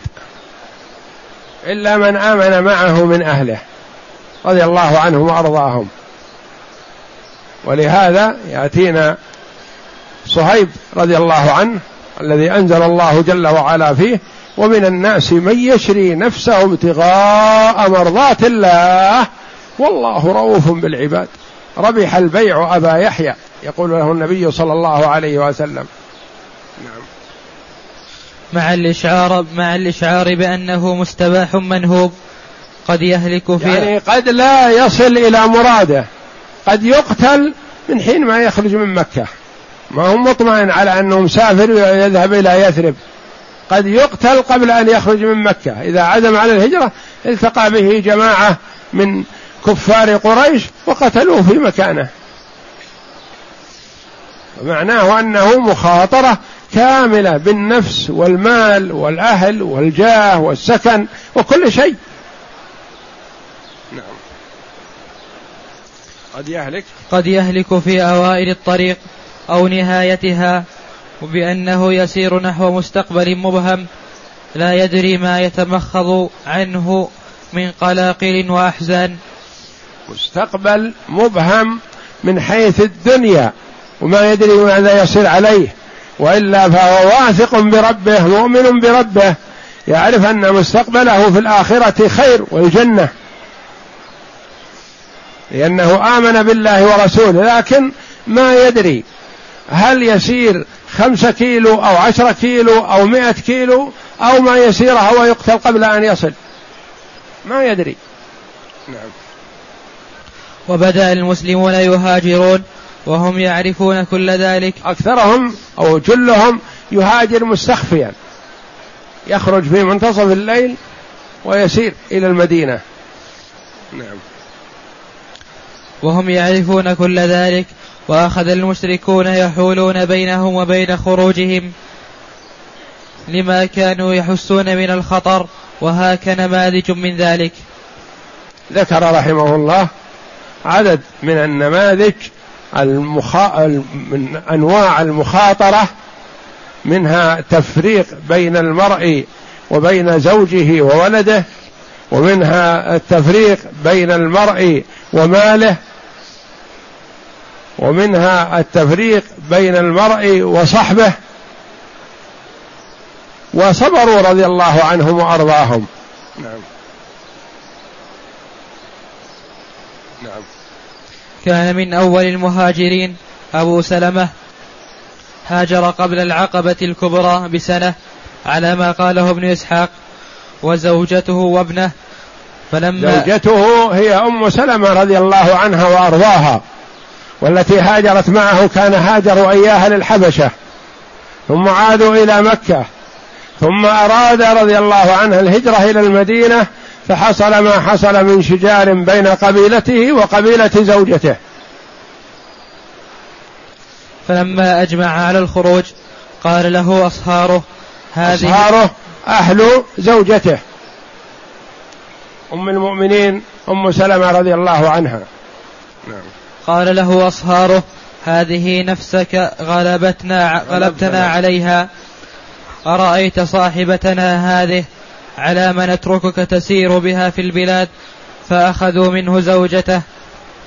[SPEAKER 1] إلا من آمن معه من أهله. رضي الله عنهم وأرضاهم. ولهذا يأتينا صهيب رضي الله عنه الذي أنزل الله جل وعلا فيه ومن الناس من يشري نفسه ابتغاء مرضات الله والله رؤوف بالعباد. ربح البيع أبا يحيى يقول له النبي صلى الله عليه وسلم. نعم.
[SPEAKER 2] مع الإشعار مع الإشعار بأنه مستباح منهوب قد يهلك في
[SPEAKER 1] يعني قد لا يصل إلى مراده قد يقتل من حين ما يخرج من مكة. ما هو مطمئن على أنه مسافر ويذهب إلى يثرب. قد يقتل قبل أن يخرج من مكة. إذا عزم على الهجرة التقى به جماعة من كفار قريش وقتلوه في مكانه. معناه أنه مخاطرة كاملة بالنفس والمال والأهل والجاه والسكن وكل شيء. نعم. قد يهلك.
[SPEAKER 2] قد يهلك في أوائل الطريق أو نهايتها وبأنه يسير نحو مستقبل مبهم لا يدري ما يتمخض عنه من قلاقل وأحزان.
[SPEAKER 1] مستقبل مبهم من حيث الدنيا وما يدري ماذا يصير عليه وإلا فهو واثق بربه مؤمن بربه يعرف أن مستقبله في الآخرة خير والجنة. لأنه آمن بالله ورسوله لكن ما يدري هل يسير خمسة كيلو أو عشرة كيلو أو مئة كيلو أو ما يسيرها ويقتل قبل أن يصل. ما يدري. نعم.
[SPEAKER 2] وبدأ المسلمون يهاجرون وهم يعرفون كل ذلك.
[SPEAKER 1] أكثرهم أو جلهم يهاجر مستخفيا. يخرج في منتصف الليل ويسير إلى المدينة. نعم.
[SPEAKER 2] وهم يعرفون كل ذلك. وأخذ المشركون يحولون بينهم وبين خروجهم لما كانوا يحسون من الخطر وهاك نماذج من ذلك.
[SPEAKER 1] ذكر رحمه الله عدد من النماذج المخا... من أنواع المخاطرة منها تفريق بين المرء وبين زوجه وولده ومنها التفريق بين المرء وماله ومنها التفريق بين المرء وصحبه وصبروا رضي الله عنهم وأرضاهم. نعم.
[SPEAKER 2] نعم. كان من أول المهاجرين أبو سلمة هاجر قبل العقبة الكبرى بسنة على ما قاله ابن إسحاق وزوجته وابنه
[SPEAKER 1] فلما زوجته هي أم سلمة رضي الله عنها وأرضاها. والتي هاجرت معه كان هاجروا إياها للحبشة ثم عادوا إلى مكة ثم أراد رضي الله عنه الهجرة إلى المدينة فحصل ما حصل من شجار بين قبيلته وقبيلة زوجته.
[SPEAKER 2] فلما أجمع على الخروج قال له أصهاره
[SPEAKER 1] هذه أصهاره أهل زوجته. أم المؤمنين أم سلمة رضي الله عنها.
[SPEAKER 2] نعم. قال له أصهاره هذه نفسك غلبتنا غلبتنا عليها. أرأيت صاحبتنا هذه؟ على ما نتركك تسير بها في البلاد فأخذوا منه زوجته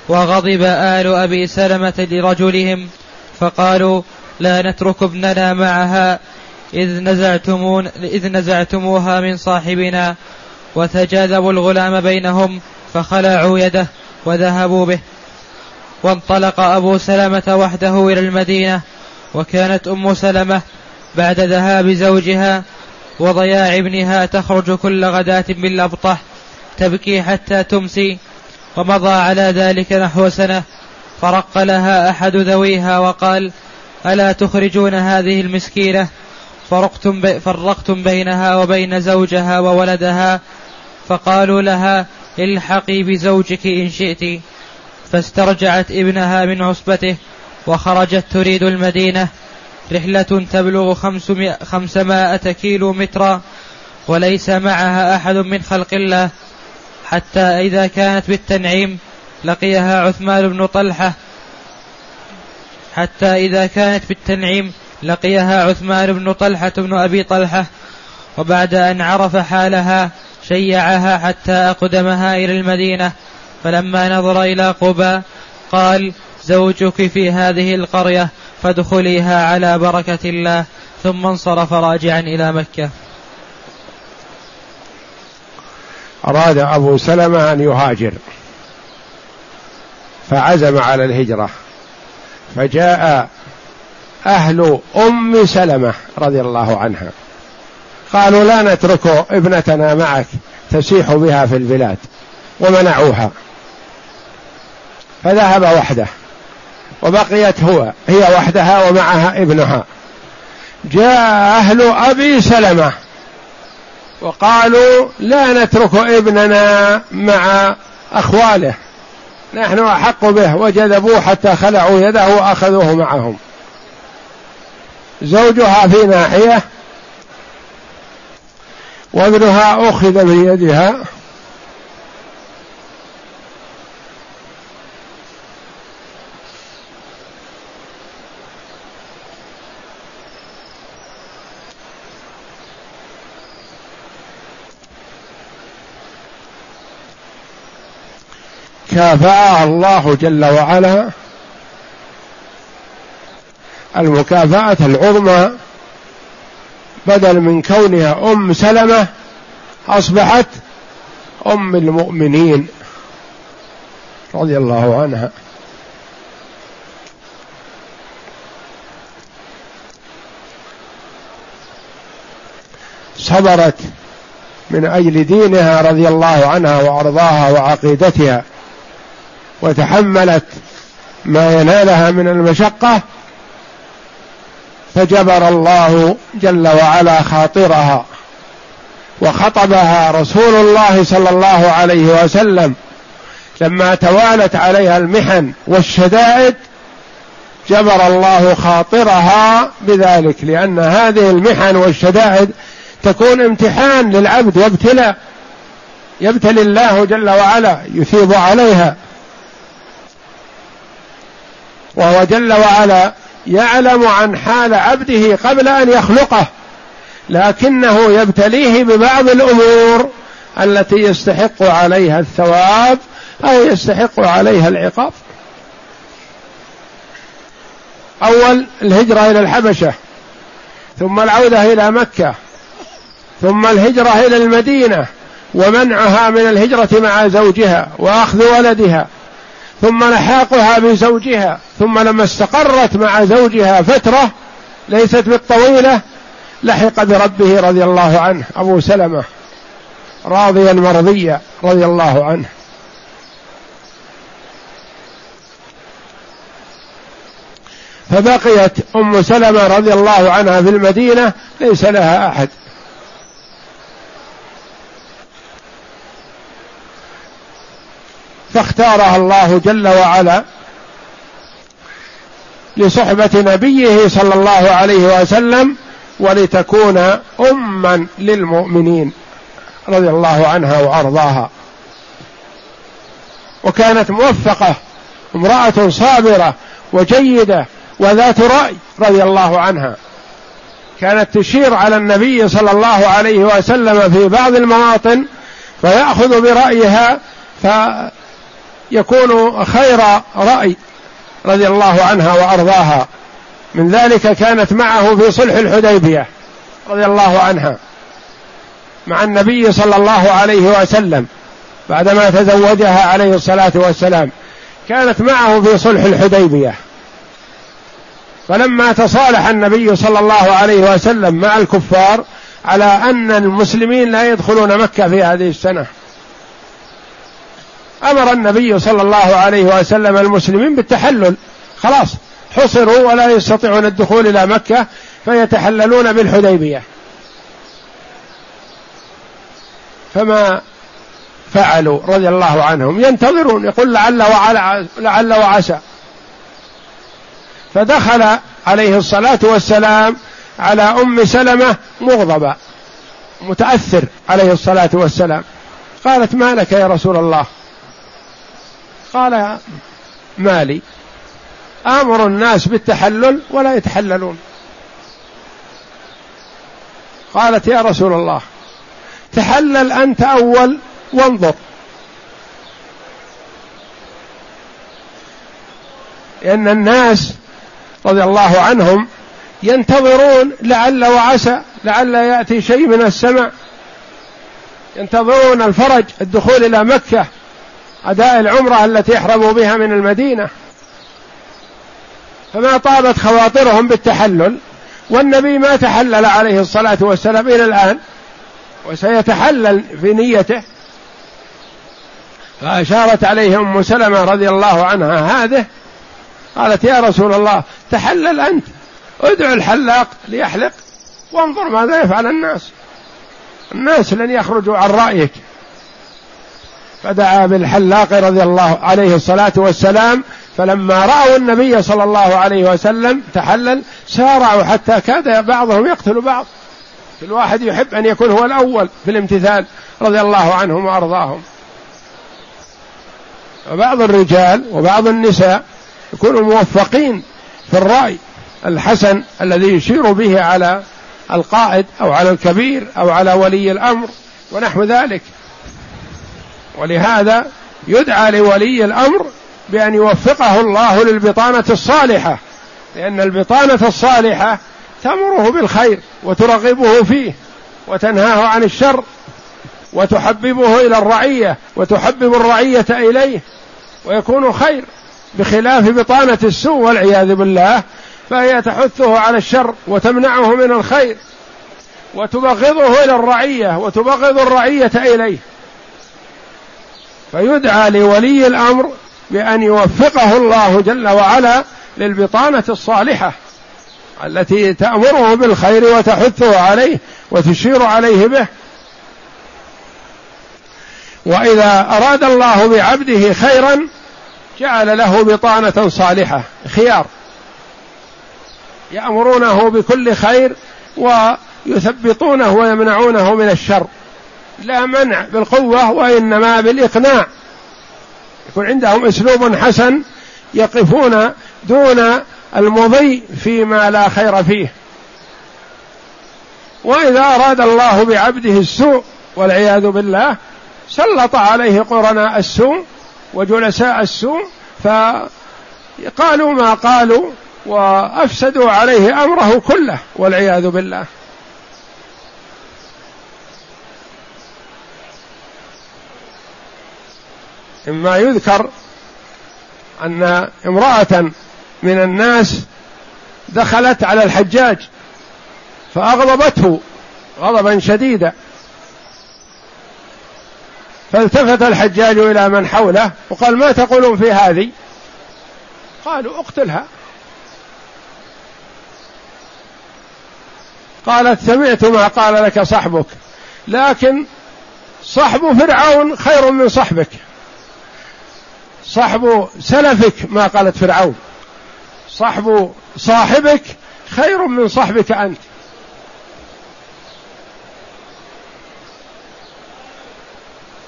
[SPEAKER 2] وغضب آل أبي سلمة لرجلهم فقالوا لا نترك ابننا معها إذ نزعتمون إذ نزعتموها من صاحبنا وتجاذبوا الغلام بينهم فخلعوا يده وذهبوا به. وانطلق أبو سلمة وحده إلى المدينة وكانت أم سلمة بعد ذهاب زوجها وضياع ابنها تخرج كل غداة بالأبطح تبكي حتى تمسي ومضى على ذلك نحو سنة فرق لها أحد ذويها وقال ألا تخرجون هذه المسكينة؟ فرقتم, بي فرقتم بينها وبين زوجها وولدها فقالوا لها الحقي بزوجك إن شئت. فاسترجعت ابنها من عصبته وخرجت تريد المدينة. رحلة تبلغ خمسمائة, كيلو مترا وليس معها أحد من خلق الله. حتى إذا كانت بالتنعيم لقيها عثمان بن طلحة. حتى إذا كانت بالتنعيم لقيها عثمان بن طلحة بن أبي طلحة. وبعد أن عرف حالها شيعها حتى أقدمها إلى المدينة. فلما نظر إلى قبى قال زوجك في هذه القرية فادخليها على بركة الله. ثم انصرف راجعا إلى مكة.
[SPEAKER 1] أراد أبو سلمة أن يهاجر فعزم على الهجرة. فجاء أهل أم سلمة رضي الله عنها. قالوا لا نترك ابنتنا معك تسيح بها في البلاد ومنعوها. فذهب وحده. وبقيت هو هي وحدها ومعها ابنها. جاء أهل أبي سلمة. وقالوا لا نترك ابننا مع أخواله. نحن أحق به. وجذبوه حتى خلعوا يده وأخذوه معهم. زوجها في ناحية. وابنها أخذ بيدها كافأها الله جل وعلا. المكافأة العظمى بدل من كونها أم سلمة أصبحت أم المؤمنين رضي الله عنها. صبرت من أجل دينها رضي الله عنها وأرضاها وعقيدتها. وتحملت ما ينالها من المشقة فجبر الله جل وعلا خاطرها وخطبها رسول الله صلى الله عليه وسلم لما توالت عليها المحن والشدائد جبر الله خاطرها بذلك لأن هذه المحن والشدائد تكون امتحان للعبد وابتلاء يبتلي الله جل وعلا يثيب عليها. وهو جل وعلا يعلم عن حال عبده قبل أن يخلقه لكنه يبتليه ببعض الأمور التي يستحق عليها الثواب أو يستحق عليها العقاب. أول الهجرة إلى الحبشة ثم العودة إلى مكة ثم الهجرة إلى المدينة ومنعها من الهجرة مع زوجها وأخذ ولدها. ثم لحاقها بزوجها ثم لما استقرت مع زوجها فترة ليست بالطويلة لحق بربه رضي الله عنه أبو سلمة راضيا مرضيا رضي الله عنه. فبقيت أم سلمة رضي الله عنها في المدينة ليس لها أحد. فاختارها الله جل وعلا لصحبة نبيه صلى الله عليه وسلم ولتكون اما للمؤمنين رضي الله عنها وأرضاها. وكانت موفقة امرأة صابرة وجيدة وذات رأي رضي الله عنها. كانت تشير على النبي صلى الله عليه وسلم في بعض المواطن فيأخذ برأيها فيكون خير رأي رضي الله عنها وأرضاها. من ذلك كانت معه في صلح الحديبية رضي الله عنها مع النبي صلى الله عليه وسلم بعدما تزوجها عليه الصلاة والسلام. كانت معه في صلح الحديبية. فلما تصالح النبي صلى الله عليه وسلم مع الكفار على أن المسلمين لا يدخلون مكة في هذه السنة أمر النبي صلى الله عليه وسلم المسلمين بالتحلل. خلاص حصروا ولا يستطيعون الدخول إلى مكة فيتحللون بالحديبية. فما فعلوا رضي الله عنهم. ينتظرون يقول لعل وعلى لعل وعسى. فدخل عليه الصلاة والسلام على أم سلمة مغضبا متأثر عليه الصلاة والسلام. قالت ما لك يا رسول الله؟ قال مالي آمر الناس بالتحلل ولا يتحللون. قالت يا رسول الله تحلل أنت أول وانظر. لأن الناس رضي الله عنهم ينتظرون لعل وعسى لعل يأتي شيء من السماء. ينتظرون الفرج الدخول إلى مكة. أداء العمرة التي يحرموا بها من المدينة. فما طابت خواطرهم بالتحلل والنبي ما تحلل عليه الصلاة والسلام إلى الآن وسيتحلل في نيته. فأشارت عليه أم سلمة رضي الله عنها هذه قالت يا رسول الله تحلل أنت ادعو الحلاق ليحلق وانظر ماذا يفعل الناس. الناس لن يخرجوا عن رأيك. فدعا بالحلاق رضي الله عليه الصلاة والسلام فلما رأوا النبي صلى الله عليه وسلم تحلل سارعوا حتى كاد بعضهم يقتل بعض. كل واحد يحب أن يكون هو الأول في الامتثال رضي الله عنهم وأرضاهم. وبعض الرجال وبعض النساء يكونوا موفقين في الرأي الحسن الذي يشير به على القائد أو على الكبير أو على ولي الأمر ونحو ذلك. ولهذا يدعى لولي الأمر بأن يوفقه الله للبطانة الصالحة لأن البطانة الصالحة تأمره بالخير وترغبه فيه وتنهاه عن الشر وتحببه إلى الرعية وتحبب الرعية إليه ويكون خير بخلاف بطانة السوء والعياذ بالله فهي تحثه على الشر وتمنعه من الخير وتبغضه إلى الرعية وتبغض الرعية إليه. فيدعى لولي الأمر بأن يوفقه الله جل وعلا للبطانة الصالحة التي تأمره بالخير وتحثه عليه وتشير عليه به. وإذا أراد الله بعبده خيرا جعل له بطانة صالحة خيار. يأمرونه بكل خير ويثبطونه ويمنعونه من الشر. لا منع بالقوة وإنما بالإقناع. يكون عندهم أسلوب حسن يقفون دون المضي فيما لا خير فيه. وإذا أراد الله بعبده السوء والعياذ بالله سلط عليه قرناء السوء وجلساء السوء فقالوا ما قالوا وأفسدوا عليه أمره كله والعياذ بالله. مما يذكر أن امرأة من الناس دخلت على الحجاج فأغضبته غضبا شديدا. فالتفت الحجاج إلى من حوله وقال ما تقولون في هذه؟ قالوا اقتلها. قالت سمعت ما قال لك صحبك لكن صحب فرعون خير من صحبك صحب سلفك ما قالت فرعون. صحب صاحبك خير من صحبك أنت.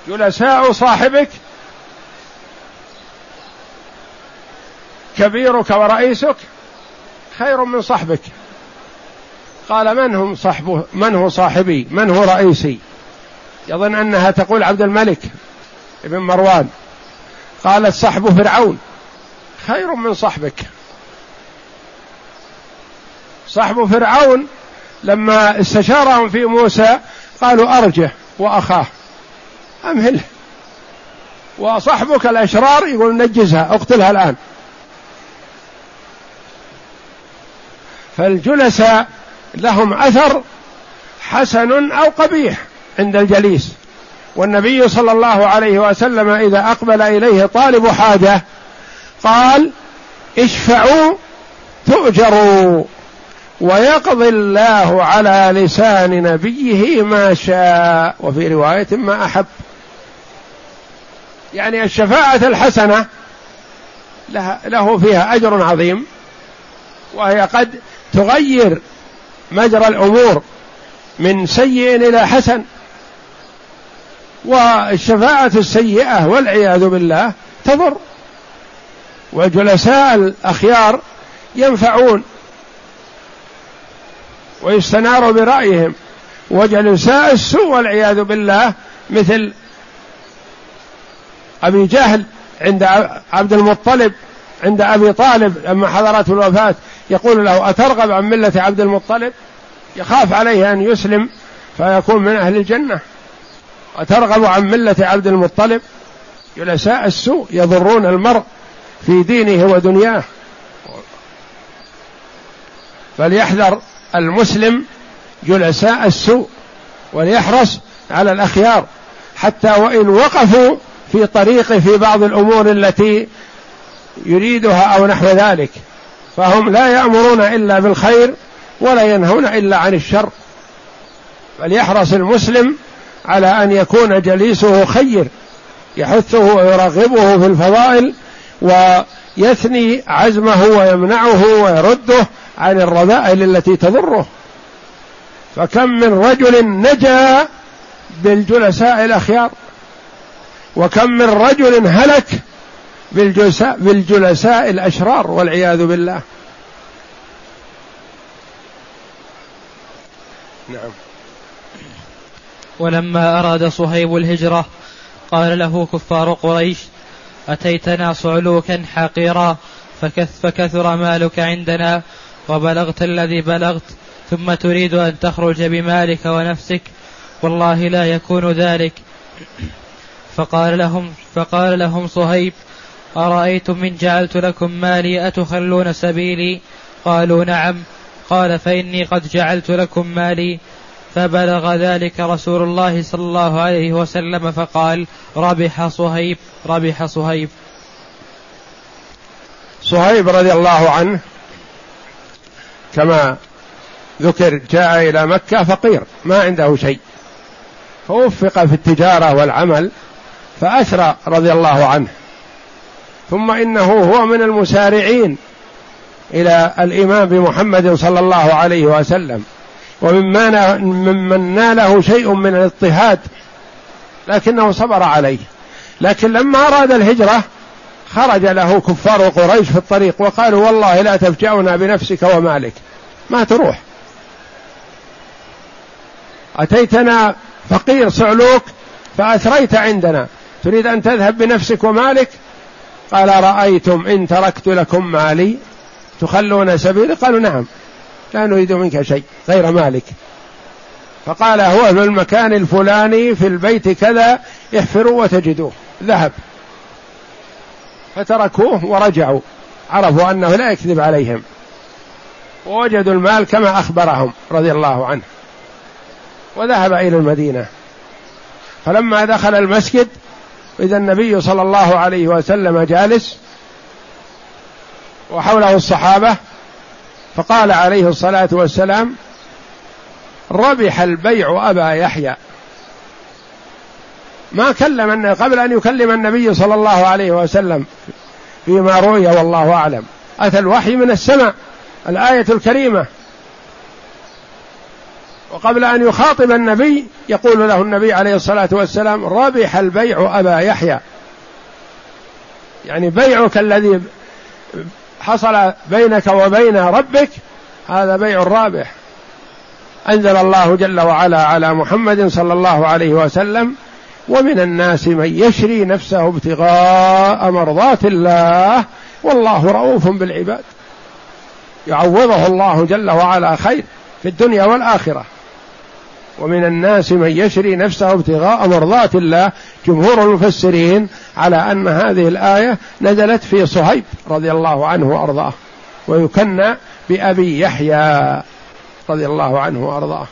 [SPEAKER 1] جلساء صاحبك كبيرك ورئيسك خير من صحبك قال من هم صحبه من هو صاحبي؟ من هو رئيسي؟ يظن أنها تقول عبد الملك ابن مروان. قالت صحب فرعون. خير من صحبك. صحب فرعون لما استشارهم في موسى قالوا أرجه وأخاه. امهله وصحبك الأشرار يقول نجزها اقتلها الآن. فالجلساء لهم أثر حسن أو قبيح عند الجليس. والنبي صلى الله عليه وسلم إذا أقبل إليه طالب حاجة قال اشفعوا تؤجروا ويقضي الله على لسان نبيه ما شاء وفي رواية ما أحب. يعني الشفاعة الحسنة له فيها أجر عظيم وهي قد تغير مجرى الأمور من سيء إلى حسن. والشفاعة السيئة والعياذ بالله تضر. وجلساء الأخيار ينفعون ويستنار برأيهم. وجلساء السوء والعياذ بالله مثل أبي جهل عند عبد المطلب عند أبي طالب لما حضرته الوفاة يقول له أترغب عن ملة عبد المطلب؟ يخاف عليه أن يسلم فيكون من أهل الجنة. أترغب عن ملة عبد المطلب جلساء السوء يضرون المرء في دينه ودنياه. فليحذر المسلم جلساء السوء وليحرص على الأخيار حتى وإن وقفوا في طريقه في بعض الأمور التي يريدها أو نحو ذلك. فهم لا يأمرون إلا بالخير ولا ينهون إلا عن الشر. فليحرص المسلم على أن يكون جليسه خير يحثه ويرغبه في الفضائل ويثني عزمه ويمنعه ويرده عن الرذائل التي تضره. فكم من رجل نجا بالجلساء الأخيار وكم من رجل هلك بالجلساء بالجلساء الأشرار والعياذ بالله.
[SPEAKER 2] نعم. ولما أراد صهيب الهجرة قال له كفار قريش أتيتنا صعلوكا حقيرا فكث فكثر مالك عندنا وبلغت الذي بلغت ثم تريد أن تخرج بمالك ونفسك والله لا يكون ذلك. فقال لهم فقال لهم صهيب أرأيتم من جعلت لكم مالي أتخلون سبيلي؟ قالوا نعم. قال فإني قد جعلت لكم مالي فبلغ ذلك رسول الله صلى الله عليه وسلم فقال ربح صهيب ربح صهيب.
[SPEAKER 1] صهيب رضي الله عنه كما ذكر جاء إلى مكة فقير ما عنده شيء. فوفق في التجارة والعمل فأسرى رضي الله عنه. ثم إنه هو من المسارعين إلى الإمام بمحمد صلى الله عليه وسلم. ومما ممن ناله شيء من الاضطهاد لكنه صبر عليه. لكن لما أراد الهجرة خرج له كفار قريش في الطريق وقالوا والله لا تفجعنا بنفسك ومالك ما تروح. أتيتنا فقير صعلوك فأثريت عندنا تريد أن تذهب بنفسك ومالك؟ قال رأيتم إن تركت لكم مالي تخلون سبيلي؟ قالوا نعم. لا نريد منك شيء غير مالك. فقال هو في المكان الفلاني في البيت كذا احفروا وتجدوه. ذهب. فتركوه ورجعوا. عرفوا أنه لا يكذب عليهم. ووجدوا المال كما أخبرهم رضي الله عنه. وذهب إلى المدينة. فلما دخل المسجد إذا النبي صلى الله عليه وسلم جالس وحوله الصحابة فقال عليه الصلاة والسلام ربح البيع أبا يحيى. ما كلم قبل أن يكلم النبي صلى الله عليه وسلم فيما روي والله أعلم. أتى الوحي من السماء الآية الكريمة. وقبل أن يخاطب النبي يقول له النبي عليه الصلاة والسلام ربح البيع أبا يحيى. يعني بيعك الذي حصل بينك وبين ربك هذا بيع رابح. أنزل الله جل وعلا على محمد صلى الله عليه وسلم ومن الناس من يشري نفسه ابتغاء مرضات الله والله رؤوف بالعباد. يعوضه الله جل وعلا خير في الدنيا والآخرة. ومن الناس من يشري نفسه ابتغاء مرضات الله جمهور المفسرين على أن هذه الآية نزلت في صهيب رضي الله عنه وأرضاه ويكنى بأبي يحيى رضي الله عنه وأرضاه.